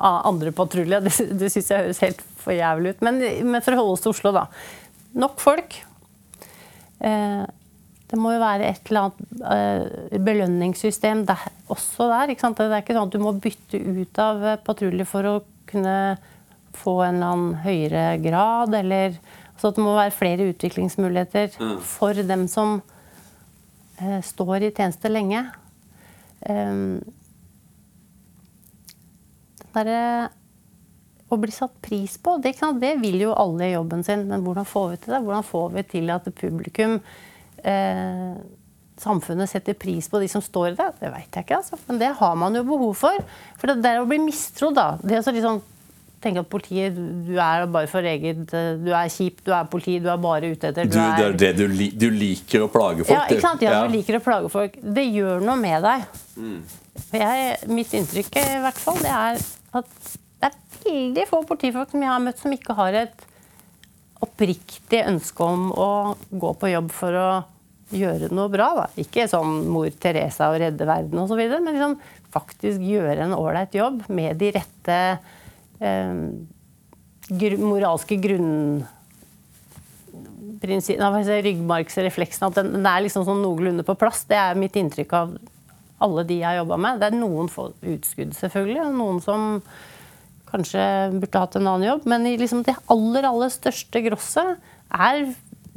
andre patrulje. Det, det syns jeg høres helt for jævlig ut. Men, men for å holde oss til Oslo, da. Nok folk. Eh, det må jo være et eller annet uh, belønningssystem der, også der. Det er ikke sånn at du må bytte ut av patruljer for å kunne få en eller annen høyere grad, eller så det må være flere utviklingsmuligheter mm. for dem som uh, står i tjeneste lenge. Um, der, å bli satt pris på, det, det, vil jo alle i jobben sin. Men hvordan får vi til det? Hvordan får vi til at publikum eh, samfunnet setter pris på de som står i det, det veit jeg ikke. Altså. Men det har man jo behov for. For det der å bli mistrodd, da det er så liksom, tenke at politiet Du er bare for eget Du er kjip, du er politi, du er bare ute etter du, er, Det er det du, li, du, liker å plage folk? Ja, ikke sant? Ja, du liker å plage folk. Det gjør noe med deg. Mm. Jeg, mitt inntrykk i hvert fall, det er at det er veldig få politifolk som jeg har møtt, som ikke har et oppriktig ønske om å gå på jobb for å gjøre noe bra. Da. Ikke sånn mor Teresa og redde verden osv., men liksom faktisk gjøre en ålreit jobb med de rette eh, gr moralske grunnprinsippene Ryggmargsrefleksen. At den, er liksom sånn noenlunde på plass. Det er mitt inntrykk av alle de jeg har jobba med. Det er noen få utskudd, selvfølgelig. og Noen som kanskje burde hatt en annen jobb. Men liksom det aller, aller største grosset er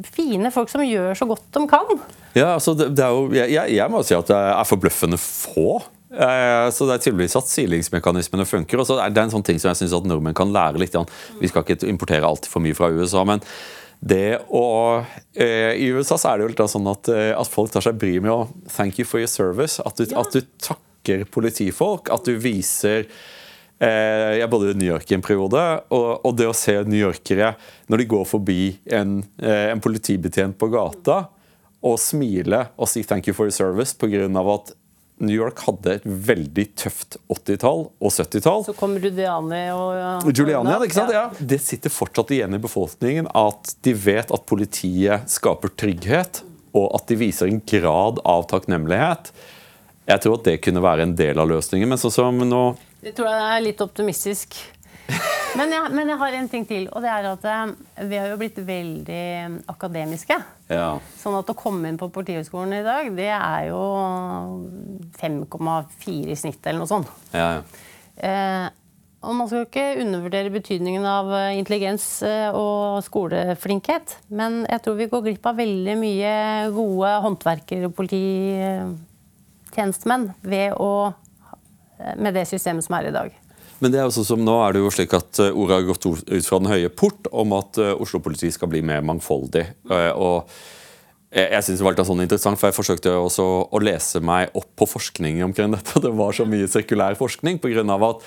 fine folk som gjør så godt de kan. Ja, altså det, det jo, jeg, jeg, må si at det er forbløffende få. Eh, så det er tydeligvis at silingsmekanismene funker. og så er det en sånn ting som jeg synes at nordmenn kan lære litt. Vi skal ikke importere altfor mye fra USA. men det å, eh, I USA så er det jo litt sånn at, eh, at folk tar seg bryet med å 'thank you for your service'. At du, ja. at du takker politifolk. At du viser jeg bodde i New York i en periode, og, det å se newyorkere når de går forbi en, eh, en politibetjent på gata, og smile og si 'thank you for your service' pga. at New York hadde et veldig tøft 80-tall og 70-tall. Så kom Giuliani og ja, ikke sant? Ja. Det sitter fortsatt igjen i befolkningen at de vet at politiet skaper trygghet, og at de viser en grad av takknemlighet. Jeg tror at det kunne være en del av løsningen. Men sånn som nå det tror jeg er litt optimistisk. Men jeg, men jeg, har en ting til. og det er at eh, Vi har jo blitt veldig akademiske. Ja. Sånn at å komme inn på Politihøgskolen i dag, det er jo 5,4 i snitt eller noe sånt. Ja, ja. Eh, og man skal jo ikke undervurdere betydningen av eh, intelligens eh, og skoleflinkhet. Men jeg tror vi går glipp av veldig mye gode håndverkere og polititjenestemenn ved å med det systemet som er i dag. Men det er også som nå er det jo slik at eh, ordet har gått ut fra den høye port om at eh, Oslo politi skal bli mer mangfoldig. Eh, og jeg synes det var litt sånn interessant, for jeg forsøkte også å lese meg opp på forskning omkring dette. Det var så mye sirkulær forskning på grunn av at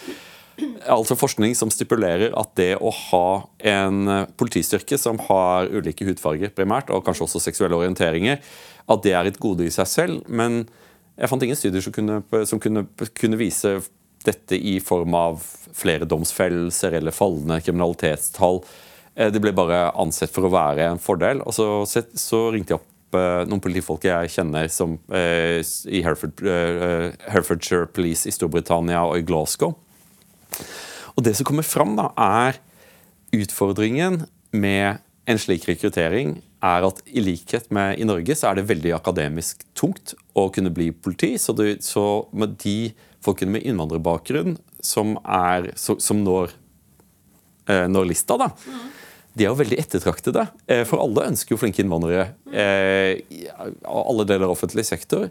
altså forskning som stipulerer at det å ha en politistyrke som har ulike hudfarger primært, og kanskje også seksuelle orienteringer, at det er et gode i seg selv. men jeg fant ingen studier som kunne, som kunne, kunne vise dette i form av flere domsfellelser eller fallende kriminalitetstall. Eh, det ble bare ansett for å være en fordel. Og så, så ringte jeg opp eh, noen politifolk jeg kjenner som, eh, i Hereford, eh, Herefordshire Police i Storbritannia og i Glasgow. Og det som kommer fram, da, er utfordringen med en slik rekruttering er at i likhet med i Norge, så er det veldig akademisk tungt å kunne bli politi. Så, det, så med de folkene med innvandrerbakgrunn som, er, som når, eh, når, lista, da, mm. de er jo veldig ettertraktede. Eh, for alle ønsker jo flinke innvandrere. Eh, alle deler av offentlig sektor.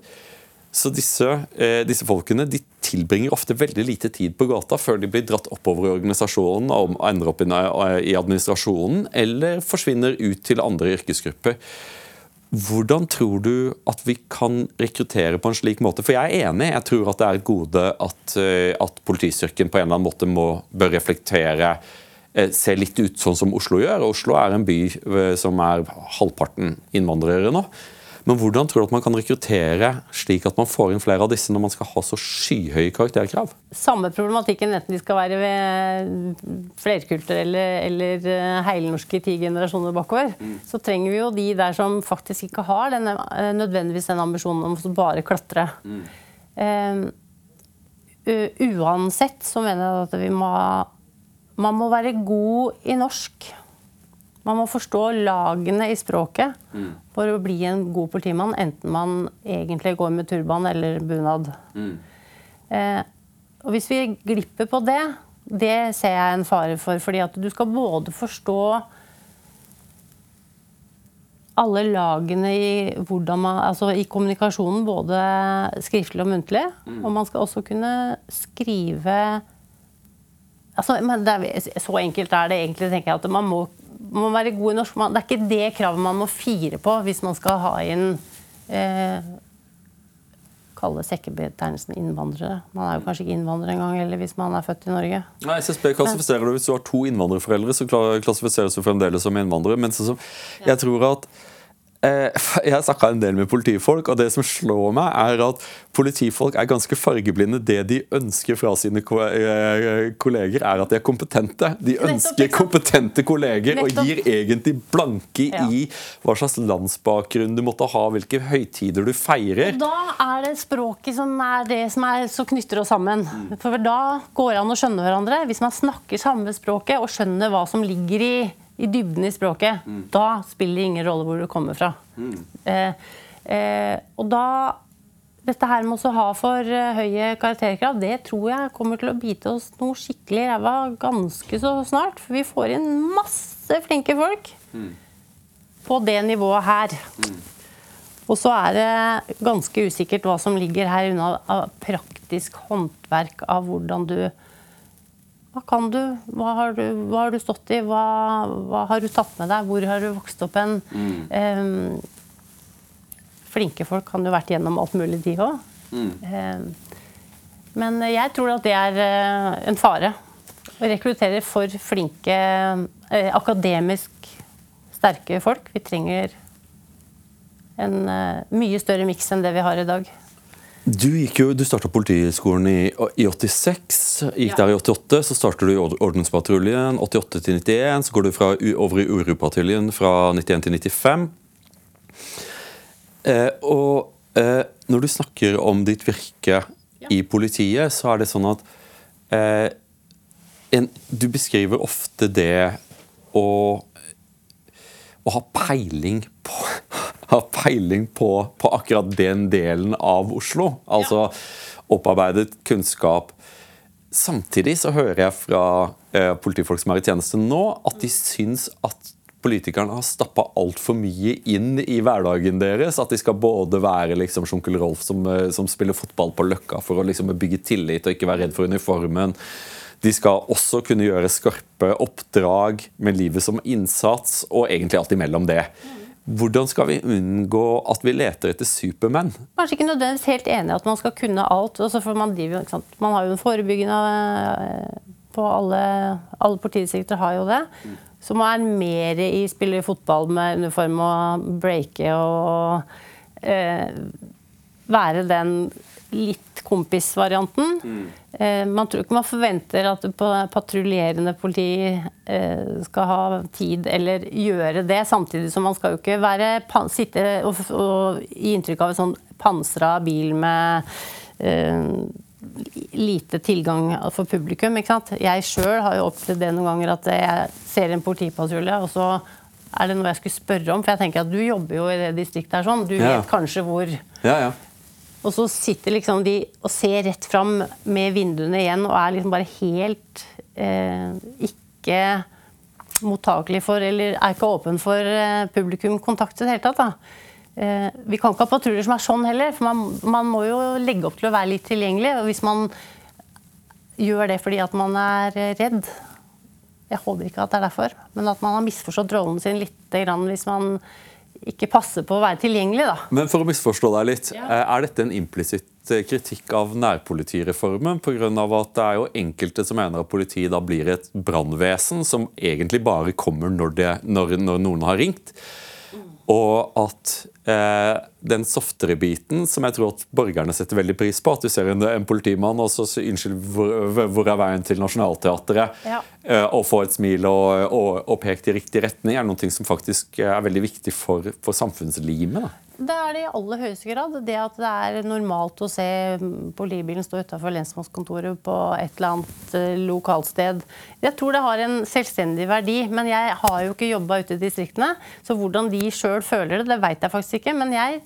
Så disse, eh, disse, folkene de tilbringer ofte veldig lite tid på gata før de blir dratt oppover i organisasjonen og ender opp i administrasjonen, eller forsvinner ut til andre yrkesgrupper. Hvordan tror du at vi kan rekruttere på en slik måte? For jeg er enig, jeg tror at det er et gode at, eh, at politistyrken på en eller annen måte må, bør reflektere Se litt ut sånn som Oslo gjør. Oslo er en by eh, som er halvparten innvandrere nå. Men hvordan tror du at man kan rekruttere slik at man får inn flere av disse når man skal ha så skyhøye karakterkrav? Samme problematikken enten de skal være ved flerkulturelle eller eller heilnorske ti generasjoner bakover. Mm. Så trenger vi jo de der som faktisk ikke har denne, eh, nødvendigvis den ambisjonen om å bare klatre. Mm. Um, uansett så mener jeg at vi må Man må være god i norsk. Man må forstå lagene i språket mm. for å bli en god politimann, enten man egentlig går med turban eller bunad. Mm. Eh, og hvis vi glipper på det, det ser jeg en fare for. fordi at du skal både forstå alle lagene i, man, altså i kommunikasjonen, både skriftlig og muntlig. Mm. Og man skal også kunne skrive altså, er, Så enkelt er det egentlig, tenker jeg, at man må må være god i norsk. Det er ikke det kravet man må fire på hvis man skal ha inn eh, kalle sekkebetegnelsen innvandrere. Man er jo kanskje ikke innvandrer engang eller hvis man er født i Norge. Nei, SSB klassifiserer det Hvis du har to innvandrerforeldre, så klassifiseres du fremdeles som innvandrer. Men så, jeg tror at *laughs* jeg har snakka en del med politifolk, og det som slår meg, er at politifolk er ganske fargeblinde. Det de ønsker fra sine eh, kolleger, er at de er kompetente. De ønsker kompetente kolleger og gir egentlig blanke i hva slags landsbakgrunn du måtte ha, hvilke høytider du feirer. Da er det språket som er det som er, så knytter oss sammen. For da går det an å skjønne hverandre. Hvis man snakker samme språket og skjønner hva som ligger i i dybden i språket, mm. da spiller det ingen rolle hvor du kommer fra. Mm. Eh, eh, og da Dette her med å ha for uh, høye karakterkrav, det tror jeg kommer til å bite oss noe skikkelig i ræva ganske så snart. For vi får inn masse flinke folk mm. på det nivået her. Mm. Og så er det ganske usikkert hva som ligger her unna av praktisk håndverk av hvordan du hva kan du? Hva har du, hva har du stått i? Hva, hva, har du tatt med deg? Hvor har du vokst opp hen? Mm. Um, flinke folk kan jo vært gjennom alt mulig, de òg. Mm. Um, men jeg tror at det er uh, en fare. Å rekruttere for flinke, eh, akademisk sterke folk. Vi trenger en eh, mye større miks enn det vi har i dag. Du, jo, du starta Politihøgskolen i, i, 86, gikk ja. der i 88. Så starter du i Ordenspatruljen 88 til 91. Så går du fra, over i Uropatruljen fra 91 til 95. Eh, og eh, når du snakker om ditt virke ja. i politiet, så er det sånn at eh, en, Du beskriver ofte det å, å ha peiling på har peiling på, på, akkurat den delen av Oslo. Altså opparbeidet kunnskap. Samtidig så hører jeg fra eh, politifolk som er i tjeneste nå, at de syns at politikerne har stappa altfor mye inn i hverdagen deres. At de skal både være liksom Sjunkel Rolf som, eh, som, spiller fotball på Løkka for å liksom bygge tillit og ikke være redd for uniformen. De skal også kunne gjøre skarpe oppdrag med livet som innsats, og egentlig alt imellom det. Hvordan skal vi unngå at vi leter etter supermenn? Kanskje ikke nødvendigvis helt enig i at man skal kunne alt. For man, driver, man har jo en forebyggende eh, på alle, alle politidistrikter har jo det. Så man er mer i spiller fotball med uniform og breake og eh, være den litt kompisvarianten. Mm. Eh, man tror ikke man forventer at patruljerende politi eh, skal ha tid eller gjøre det, samtidig som man skal jo ikke være, sitte og, og gi inntrykk av en sånn pansra bil med eh, lite tilgang for publikum. ikke sant? Jeg sjøl har jo opplevd det noen ganger at jeg ser en politipatrulje, og så er det noe jeg skulle spørre om. For jeg tenker at du jobber jo i det distriktet her sånn. Du ja. vet kanskje hvor ja, ja. Og så sitter liksom de og ser rett fram med vinduene igjen og er liksom bare helt eh, ikke mottakelig for, eller er ikke åpen for eh, publikumkontakt i det hele tatt. da. Eh, vi kan ikke ha patruljer som er sånn heller, for man, man, må jo legge opp til å være litt tilgjengelig. og Hvis man gjør det fordi at man er redd Jeg håper ikke at det er derfor, men at man har misforstått rollen sin litt hvis man ikke passer på å være tilgjengelig. da. Men for å misforstå deg litt, ja. Eh, er dette en implisitt kritikk av nærpolitireformen. På grunn av at det er jo enkelte som mener at politiet da blir et brannvesen som egentlig bare kommer når, det, når, når noen har ringt. Og at eh, den softere biten, som jeg tror at borgerne setter veldig pris på, at du ser en, en politimann og så Unnskyld, hvor, hvor, er veien til Nationaltheatret? Ja. Eh, og få et smil og, og, og pekt i riktig retning, er noe som faktisk er veldig viktig for, for samfunnslimet. Det er det i aller høyeste grad. Det at det er normalt å se politibilen stå utafor lensmannskontoret på et eller annet eh, lokalsted. Jeg tror det har en selvstendig verdi, men jeg har jo ikke jobba ute i distriktene. Så hvordan de sjøl føler det, det veit jeg faktisk ikke. Men jeg,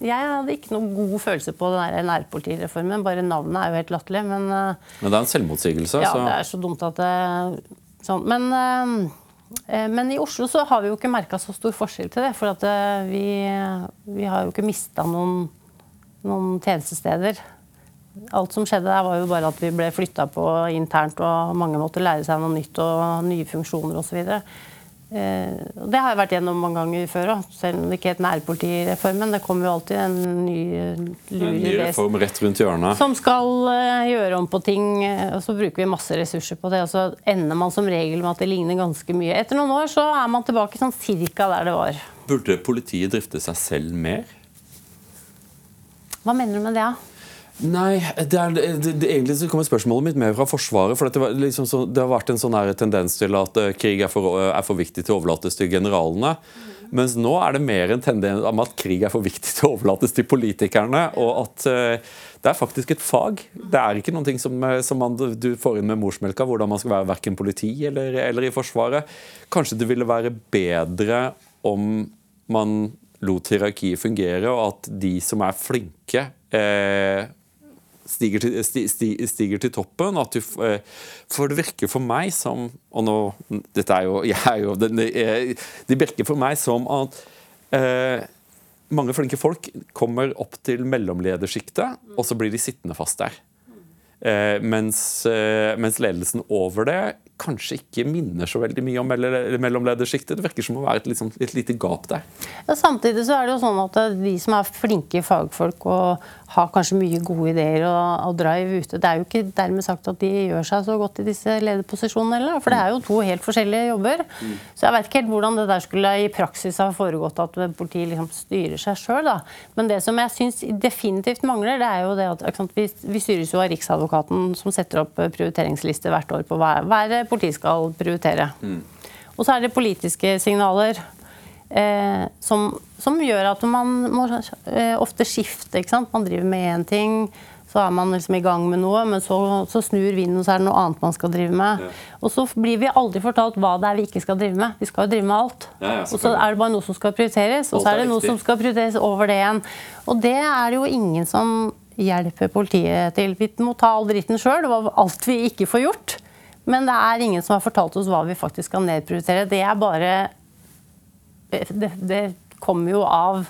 jeg, hadde ikke noe god følelse på den nærpolitireformen. Bare navnet er jo helt latterlig. Men, eh, men det er en selvmotsigelse? Ja, så. det er så dumt at det sånn. Men eh, Eh, men i Oslo så har vi jo ikke merka så stor forskjell til det. For at eh, vi, vi har jo ikke mista noen, noen, tjenestesteder. Alt som skjedde der, var jo bare at vi ble flytta på internt, og mange måtte lære seg noe nytt og nye funksjoner osv. Eh, det har jeg vært gjennom mange ganger før òg, selv om det ikke er nærpolitireformen. Det kommer jo alltid en ny lur En ny reform rett rundt hjørnet. Som skal uh, gjøre om på ting. og Så bruker vi masse ressurser på det, og så ender man som regel med at det ligner ganske mye. Etter noen år så er man tilbake sånn cirka der det var. Burde politiet drifte seg selv mer? Hva mener du med det? Ja? Nei, det er, det, det, egentlig så kommer spørsmålet mitt mer fra Forsvaret. for det, liksom så, det, har vært en sånn tendens til at uh, krig er for, uh, er for, viktig til å overlates til generalene. Mens nå er det mer en tendens om at krig er for viktig til å overlates til politikerne. Og at uh, det er faktisk et fag. Det er ikke noe som, som man, du får inn med morsmelka, hvordan man skal være verken politi eller, eller i Forsvaret. Kanskje det ville være bedre om man lot hierarkiet fungere, og at de som er flinke eh, stiger til, stiger, stiger til toppen. Du, eh, for det virker for meg som Og nå Dette er jo, *laughs* jeg er jo det, det virker for meg som at eh, mange flinke folk kommer opp til mellomledersjiktet, og så blir de sittende fast der. Eh, mens, eh, mens, ledelsen over det kanskje ikke minner så veldig mye om mellomledersjiktet. Det virker som å være et, liksom, et lite gap der. Ja, samtidig så er det jo sånn at de som er flinke fagfolk og har kanskje mye gode ideer og, og drive ute, det er jo ikke dermed sagt at de gjør seg så godt i disse lederposisjonene heller. For det er jo to helt forskjellige jobber. Mm. Så jeg vet ikke helt hvordan det der skulle i praksis ha foregått at politiet liksom styrer seg sjøl. Men det som jeg syns definitivt mangler, det er jo det at vi, vi styres jo av Riksadvokaten som setter opp prioriteringslister hvert år på hva, hver politiet skal prioritere. Mm. Og så er det politiske signaler. Eh, som, som, gjør at man må eh, ofte skifte. Man driver med én ting, så er man liksom i gang med noe, men så, så snur vinden, og så er det noe annet man skal drive med. Ja. Og så blir vi aldri fortalt hva det er vi ikke skal drive med. Vi skal jo drive med alt. Ja, ja, og så er det bare noe som skal prioriteres, og så er det noe som skal prioriteres over det igjen. Og det er jo ingen som hjelper politiet til. Vi må ta all dritten sjøl. Det var alt vi ikke får gjort. Men det er ingen som har fortalt oss hva vi faktisk skal nedprioritere. Det er bare Det, det kommer jo av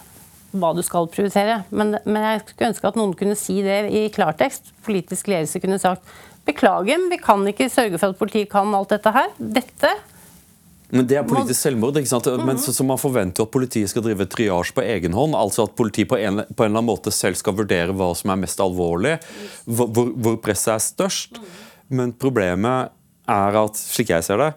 hva du skal prioritere. Men, men, jeg skulle ønske at noen kunne si det i klartekst. Politisk ledelse kunne sagt beklager, vi kan ikke sørge for at politiet kan alt dette her. Dette men Det er politisk selvmord. ikke sant? Men så, så Man forventer at politiet skal drive triasje på egen hånd. altså At politiet på en, på en, eller annen måte selv skal vurdere hva som er mest alvorlig, hvor, hvor presset er størst. Men problemet er at, slik jeg ser det,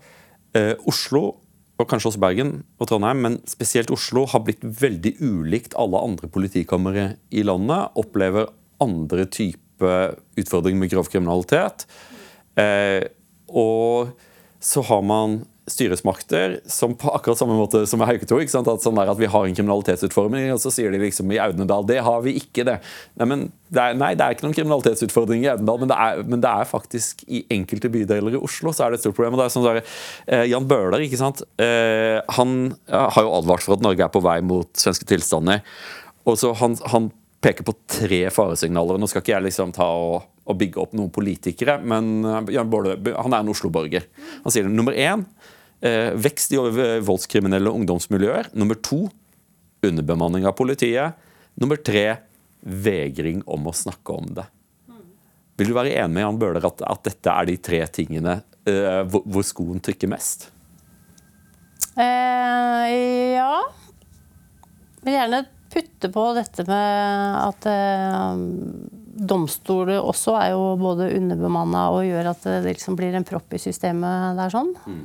eh, Oslo og kanskje også Bergen og Trondheim, men spesielt Oslo, har blitt veldig ulikt alle andre politikamre i landet. Opplever andre typer utfordringer med grov kriminalitet. Eh, og så har man styresmakter som på akkurat samme måte som med Hauketo. At, sånn at Vi har en kriminalitetsutfordring, og så sier de liksom i Audnedal det har vi ikke. det. Nei, men det er, nei, det er ikke noen kriminalitetsutfordring i Audnedal, men, men, det er faktisk i enkelte bydeler i Oslo så er det et stort problem. og det er sånn der, eh, Jan Bøhler ikke sant? Eh, han ja, har jo advart for at Norge er på vei mot svenske tilstander. og så han, han peker på tre faresignaler. Nå skal ikke jeg liksom ta og, og bygge opp noen politikere, men eh, Jan Bøhler han er en Oslo-borger. Han sier. Nummer én Eh, vekst i voldskriminelle ungdomsmiljøer. Nummer to underbemanning av politiet. Nummer tre vegring om å snakke om det. Vil du være enig med Jan Bøhler at, at dette er de tre tingene uh, hvor, hvor, skoen trykker mest? Uh, ja. Vil gjerne putte på dette med at uh, domstoler også er jo både underbemanna og gjør at det liksom blir en propp i systemet der sånn. Mm.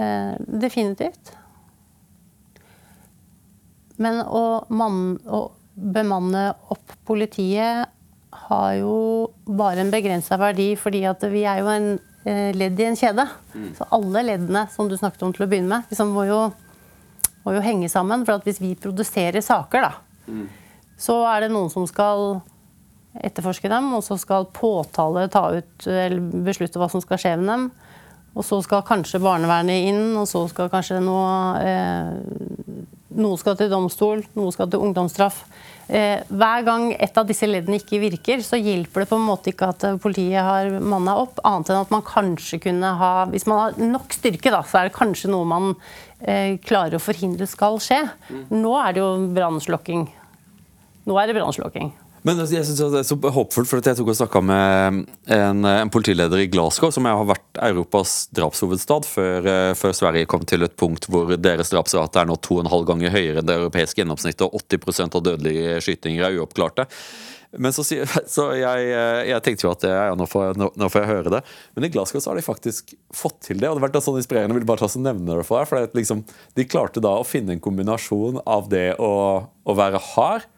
Eh, definitivt. Men å, man, å, bemanne opp politiet har jo bare en begrensa verdi, fordi at vi er jo en eh, ledd i en kjede. Mm. Så alle leddene som du snakket om til å begynne med, liksom må, jo, må, jo, henge sammen. For hvis vi produserer saker, da, mm. så er det noen som skal etterforske dem, og så skal påtale ta ut eller beslutte hva som skal skje med dem. Og så skal kanskje barnevernet inn, og så skal kanskje noe eh, Noe skal til domstol, noe skal til ungdomsstraff. Eh, hver gang et av disse leddene ikke virker, så hjelper det på en måte ikke at politiet har manna opp, annet enn at man kanskje kunne ha Hvis man har nok styrke, da, så er det kanskje noe man eh, klarer å forhindre skal skje. Mm. Nå er det jo brannslokking. Nå er det brannslokking. Men altså, jeg synes det er så håpfullt, for jeg tok og snakka med en, en, politileder i Glasgow, som jeg har vært Europas drapshovedstad før, eh, før, Sverige kom til et punkt hvor deres drapsrate er nå to og en halv ganger høyere enn det europeiske gjennomsnittet, og 80% av dødelige skytinger er uoppklarte. Men så, *laughs* så jeg, eh, jeg, tenkte jo at ja, nå, får, nå, nå, får, jeg høre det. Men i Glasgow så har de faktisk fått til det. Og det har vært sånn inspirerende. Jeg vil bare ta så nevne det for deg. For liksom, de klarte da å finne en kombinasjon av det å, å være hard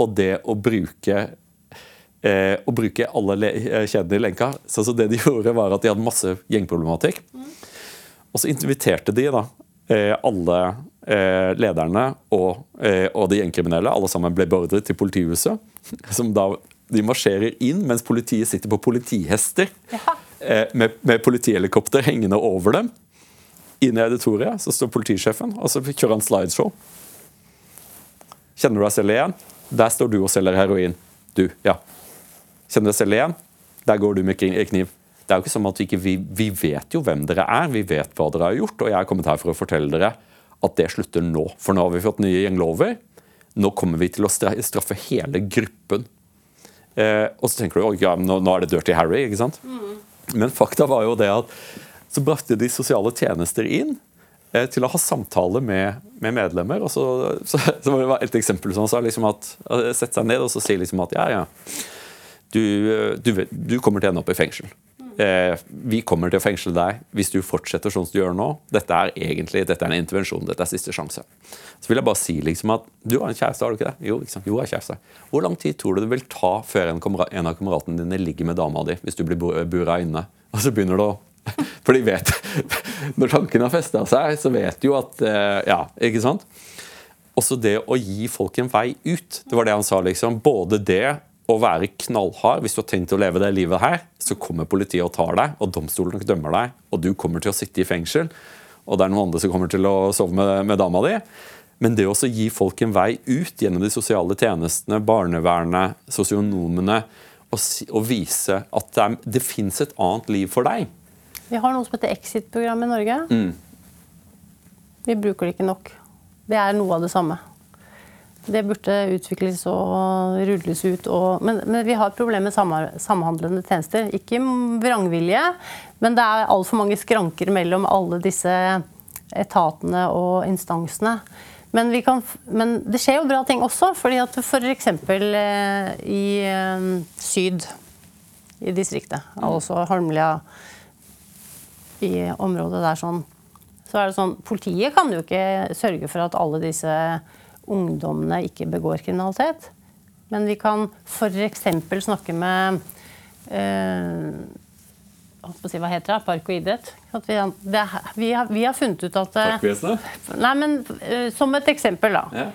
og det å bruke eh, å bruke alle eh, kjedene i lenka. Så, så, det de *laughs* gjorde, var at de hadde masse gjengproblematikk. Mm. Og så inviterte de da eh, alle eh, lederne og, eh, og, de gjengkriminelle. Alle sammen ble beordret til politihuset. *laughs* Som da de marsjerer inn mens politiet sitter på politihester eh, med, med politihelikopter hengende over dem. Inne i auditoriet så står politisjefen, og så kjører han slideshow. Kjenner du deg selv igjen? Der står du og selger heroin. Du, ja. Kjenner deg selv igjen? Der går du med kniv. Det er jo ikke sånn at vi, ikke, vi, vi vet jo hvem dere er, vi vet hva dere har gjort, og jeg er kommet her for å fortelle dere at det slutter nå. For nå har vi fått nye gjenglover. Nå kommer vi til å straffe hele gruppen. Eh, og så tenker du ja, nå, nå er det Dirty Harry, ikke sant? Mm. Men fakta var jo det at så brakte de sosiale tjenester inn Eh, til å ha samtale med, med medlemmer. og så, så, så var det Et eksempel som sa liksom at sette seg ned og så si liksom at ja, ja, du, du, du kommer til å ende opp i fengsel. Eh, vi kommer til å fengsle deg hvis du fortsetter sånn som du gjør nå. Dette er egentlig dette er en intervensjon. Dette er siste sjanse. Så vil jeg bare si liksom at du har en kjæreste, har du ikke det? Jo, liksom, jo, jeg har kjæreste. Hvor lang tid tror du det vil ta før en, en av kameratene dine ligger med dama di hvis du blir bura inne? Og så begynner du å *laughs* For de vet Når tanken har festa seg, så vet de jo at eh, Ja, ikke sant? Også det å gi folk en vei ut. Det var det han sa. liksom. Både det å være knallhard. Hvis du har tenkt å leve det livet her, så kommer politiet og tar deg, og domstolen dømmer deg, og du kommer til å sitte i fengsel. Og det er noen andre som kommer til å sove med, med dama di. Men det å gi folk en vei ut gjennom de sosiale tjenestene, barnevernet, sosionomene, og, og vise at det, er, det fins et annet liv for deg vi har noe som heter Exit-program i Norge. Mm. Vi bruker det ikke nok. Det er noe av det samme. Det burde utvikles og rulles ut. Og, men, men, vi har et problem med samhandlende tjenester. Ikke vrangvilje, men det er altfor mange skranker mellom alle disse etatene og instansene. Men, kan, men, det skjer jo bra ting også. fordi at F.eks. For i eh, syd i distriktet, altså Holmlia i området der sånn, så er det sånn Politiet kan jo ikke sørge for at alle disse ungdommene ikke begår kriminalitet. Men vi kan f.eks. snakke med eh, Hva heter det? Park og idrett. Vi, det, vi, har, vi, har, funnet ut at eh, Parkvesenet? Nei, men øh, Som et eksempel, da. Ja.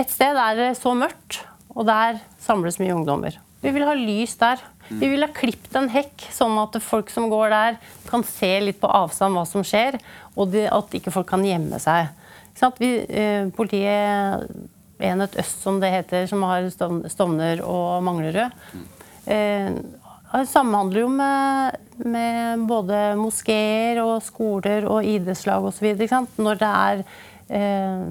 Et sted er det så mørkt, og der samles mye ungdommer. Vi vil ha lys der. Vi vil ha klippet en hekk, sånn at folk som går der, kan se litt på avstand hva som skjer, og at ikke folk kan gjemme seg. Vi, eh, politiet Enhet Øst, som det heter, som har Stovner og Manglerud, eh, samhandler jo med, med både moskeer og skoler og idrettslag osv. Når det er eh,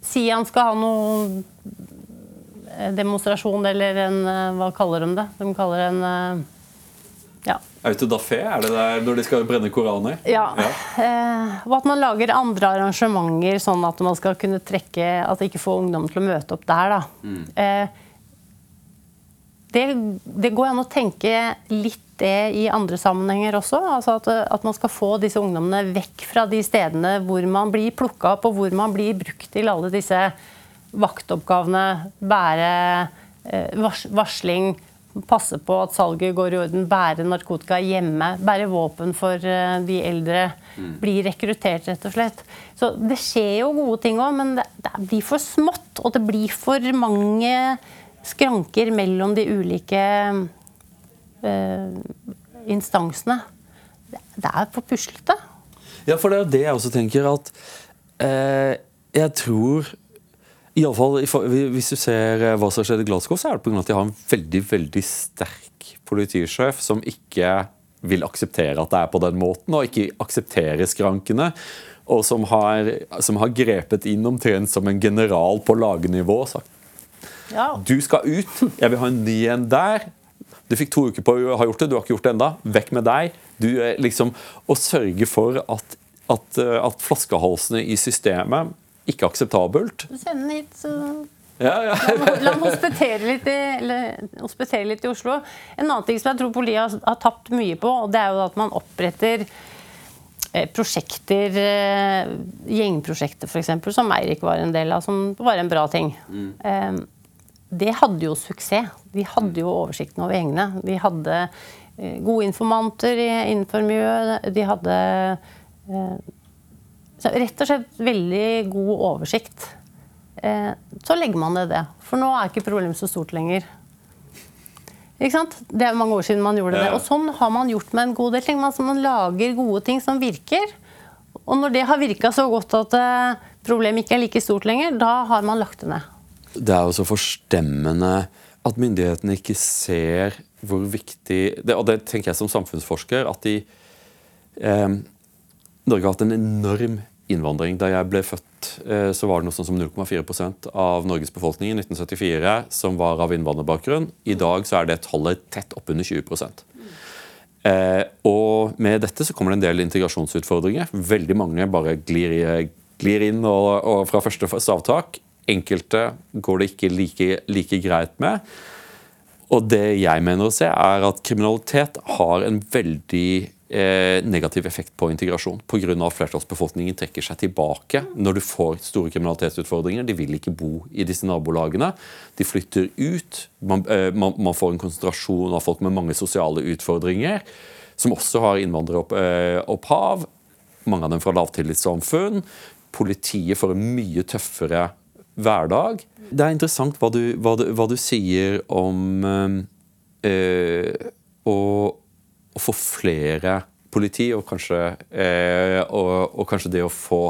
Sian skal ha noe Eh, demonstrasjon eller en eh, Hva kaller de det? De kaller en eh, ja. Autodafé, er det der når de skal brenne koraner? Ja. ja. Eh, og at man lager andre arrangementer, sånn at man skal kunne trekke At ikke få ungdom til å møte opp der. da. Mm. Eh, det, det går an å tenke litt det i andre sammenhenger også. altså at, at, man skal få disse ungdommene vekk fra de stedene hvor man blir plukka opp, og hvor man blir brukt til alle disse vaktoppgavene. Bære eh, varsling, passe på at salget går i orden, bære narkotika hjemme, bære våpen for eh, de eldre. Mm. Bli rekruttert, rett og slett. Så det skjer jo gode ting òg, men det, blir for smått. Og det blir for mange skranker mellom de ulike eh, instansene. Det er for puslete. Ja, for det er det jeg også tenker at eh, Jeg tror i alle fall, Hvis du ser eh, hva som har skjedd i Glasgow, så er det pga. at de har en veldig veldig sterk politisjef som ikke vil akseptere at det er på den måten, og ikke aksepterer skrankene. Og som har, som har grepet inn omtrent som en general på lagnivå og sagt ja. du skal ut, jeg vil ha en ny en der. Du fikk to uker på å ha gjort det, du har ikke gjort det enda. Vekk med deg. Du, liksom, å sørge for at, at, eh, at, flaskehalsene i systemet ikke akseptabelt. Send den hit, så ja, ja. La meg hospitere litt, litt, i Oslo. En annen ting som jeg tror politiet har, har tapt mye på, og det er jo at man oppretter eh, prosjekter, eh, gjengprosjekter f.eks., som Eirik var en del av, som var en bra ting. Mm det hadde jo suksess. De hadde jo oversikten over gjengene. De hadde eh, gode informanter innenfor miljøet. De hadde eh, rett og slett veldig god oversikt. Eh, så legger man ned det. For nå er ikke problemet så stort lenger. Ikke sant? Det er mange år siden man gjorde det. Og sånn har man gjort med en god del ting. Man lager gode ting som virker. Og når det har virka så godt at problemet ikke er like stort lenger, da har man lagt det ned det er jo så forstemmende at myndighetene ikke ser hvor viktig det, Og det tenker jeg som samfunnsforsker, at de eh, Norge har hatt en enorm innvandring. Da jeg ble født, eh, så var det noe sånn som 0,4% av Norges befolkning i 1974 som var av innvandrerbakgrunn. I dag så er det tallet tett oppunder 20 eh, Og med dette så kommer det en del integrasjonsutfordringer. Veldig mange bare glir, glir inn og, og fra første stavtak. Enkelte går det ikke like, like greit med. Og det jeg mener å se, er at kriminalitet har en veldig negativ effekt på integrasjon. Pga. at flertallsbefolkningen trekker seg tilbake når du får store kriminalitetsutfordringer. De vil ikke bo i disse nabolagene. De flytter ut. Man, eh, man, man får en konsentrasjon av folk med mange sosiale utfordringer, som også har innvandreropphav. Eh, mange av dem fra lavtillitssamfunn. Politiet får en mye tøffere hverdag. Det er interessant hva du, hva du, hva du sier om øh, å, å, få flere politi, og kanskje, eh, og, og, kanskje det å få,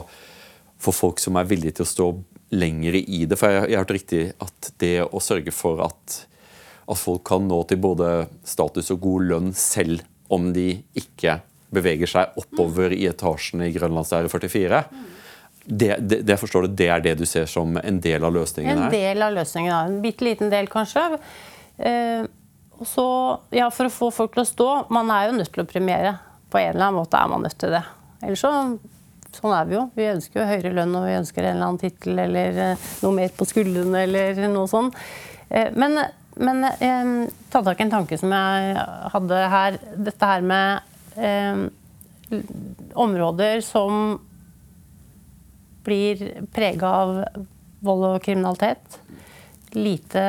få, folk som er villige til å stå lenger i det. For jeg, jeg har hørt riktig at det å sørge for at, at folk kan nå til både status og god lønn selv om de ikke beveger seg oppover i etasjene i Grønlandsære 44 det, det, det, forstår du, det er det du ser som en del av løsningen her? En del av løsningen, ja. En bitte liten del, kanskje. Og så, ja, For å få folk til å stå Man er jo nødt til å premiere. På en eller annen måte er man nødt til det. Ellers så Sånn er vi jo. Vi ønsker jo høyere lønn og vi ønsker en eller annen tittel eller eh, noe mer på skuldrene eller noe sånt. Eh, men, men eh, ta tak i en tanke som jeg hadde her. Dette her med eh, områder som blir prega av vold og kriminalitet. Lite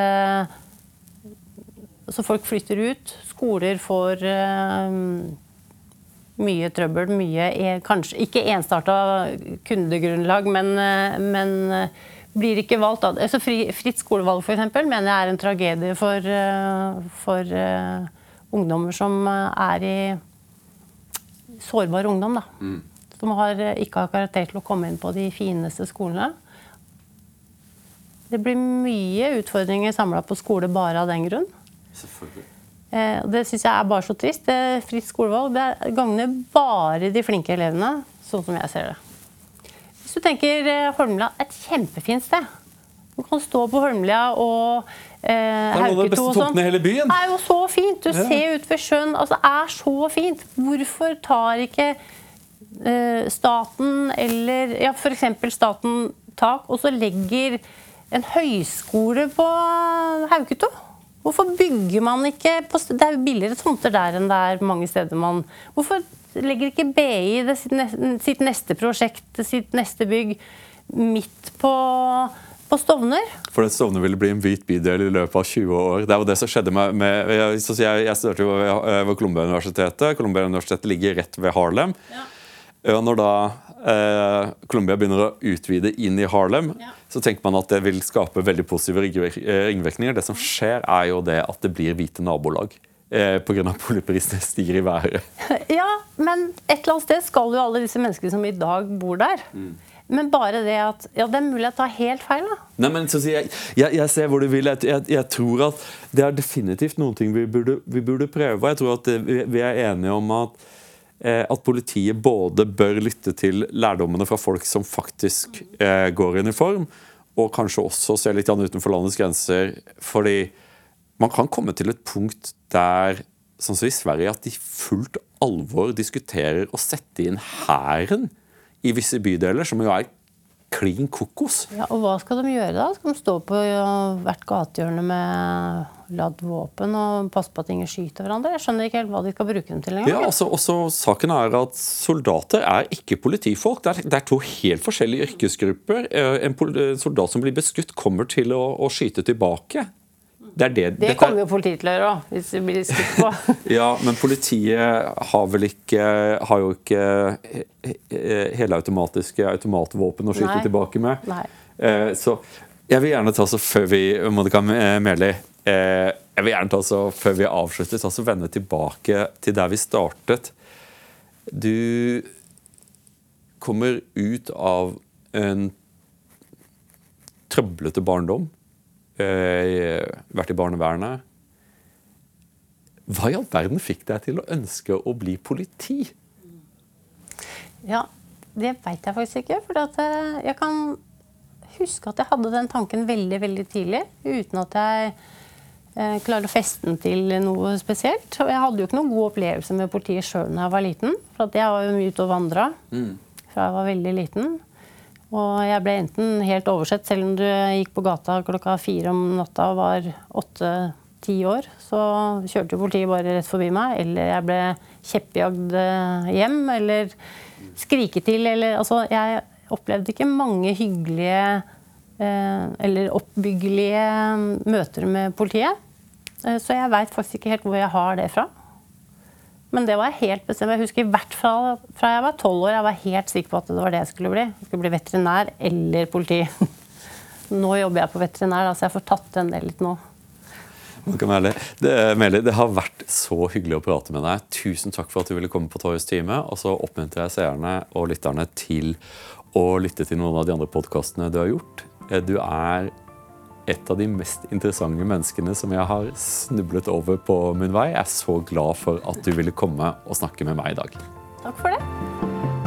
Så folk flytter ut. Skoler får uh, mye trøbbel. Mye e, kanskje Ikke enstarta kundegrunnlag, men, uh, men uh, blir ikke valgt altså Fritt skolevalg eksempel, mener jeg er en tragedie for, for ungdommer som er i Sårbar ungdom, da. Mm som har, eh, ikke har karakter til å komme inn på de fineste skolene. Det blir mye utfordringer samla på skole bare av den grunn. Eh, det syns jeg er bare så trist. Det fritt skolevalg det gagner bare de flinke elevene, sånn som jeg ser det. Hvis du tenker eh, Holmlia, et kjempefint sted. Du kan stå på Holmlia og eh, Hauketo og sånn. Det er jo så fint! Du ja. ser ut ved sjøen. Altså, det er så fint. Hvorfor tar ikke Eh, staten eller ja, f.eks. staten tak, og så legger en høyskole på Hauketo. Hvorfor bygger man ikke på, Det er jo billigere tomter der enn det er mange steder man Hvorfor legger ikke BI det sitt, sitt neste prosjekt, sitt neste bygg, midt på, på Stovner? For Stovner ville bli en hvit bydel i løpet av 20 år. Det er jo det som skjedde med, med Jeg, jeg studerte jo ved Columbia-universitetet. Columbia-universitetet ligger rett ved Harlem. Ja. Og når da eh, Colombia begynner å utvide inn i Harlem, ja. så tenker man at det vil skape veldig positive ringvirkninger. Det som skjer, er jo det at det blir hvite nabolag. Eh, Pga. boligprisene stiger i været. *laughs* Ja, men et eller annet sted skal jo alle disse menneskene som i dag bor der. Mm. Men bare det at Ja, det er mulig jeg tar helt feil, da. Nei, men så jeg, jeg, jeg ser hvor du vil. Jeg, jeg, tror at det er definitivt noen ting vi burde, vi burde prøve. Jeg tror at vi, vi er enige om at Eh, at politiet både bør lytte til lærdommene fra folk som faktisk eh, går i uniform, og kanskje også se litt utenfor landets grenser. Fordi man kan komme til et punkt der sånn som i Sverige, at de fullt alvor diskuterer å sette inn hæren i visse bydeler, som jo er klin kokos. Ja, og hva skal de gjøre da? Skal de stå på hvert gatehjørne med ladd våpen og passe på at ingen skyter hverandre? Jeg skjønner ikke helt hva de skal bruke dem til engang. Ja, altså, også, saken er at Soldater er ikke politifolk. Det er, det er to helt forskjellige yrkesgrupper. Eh, en soldat som blir beskutt, kommer til å, å skyte tilbake. Det, det, det kommer jo politiet til å gjøre òg, hvis du blir skutt på. *laughs* ja, men politiet har vel ikke Har jo ikke helautomatiske automatvåpen å skyte Nei. tilbake med. Nei. Eh, så jeg vil gjerne ta så før vi Monica Meli eh, Jeg vil gjerne ta så før vi avslutter, ta så vende tilbake til der vi startet. Du kommer ut av en trøblete barndom Eh, vært i barnevernet. Hva i all verden fikk deg til å ønske å bli politi? Ja, det veit jeg faktisk ikke. For eh, jeg kan huske at jeg hadde den tanken veldig veldig tidlig. Uten at jeg eh, klarer å feste den til noe spesielt. Og jeg hadde jo ikke noen god opplevelse med politiet sjøl da jeg var liten. For jeg var jo mye ute og vandra mm. fra jeg var veldig liten. Og jeg ble enten helt oversett, selv om du gikk på gata klokka fire om natta og var åtte-ti år, så kjørte politiet bare rett forbi meg. Eller jeg ble kjeppjagd eh, hjem, eller skriket til, eller Altså, jeg opplevde ikke mange hyggelige eh, eller oppbyggelige møter med politiet. Eh, så jeg veit faktisk ikke helt hvor jeg har det fra. Men det var helt bestemt. Jeg husker hvert fra, fra jeg var tolv år, jeg var helt sikker på at det var det jeg skulle bli. Jeg skulle bli veterinær eller politi. *laughs* Nå jobber jeg på veterinær, så jeg får tatt den del litt nå. Det, Meli, det har vært så hyggelig å prate med deg. Tusen takk for at du ville komme på Torjus time. Og så oppmuntrer jeg seerne og lytterne til å lytte til noen av de andre podkastene du har gjort. Du er et av de mest interessante menneskene som jeg har snublet over på min vei. Jeg er så glad for at du ville komme og snakke med meg i dag. Takk for det.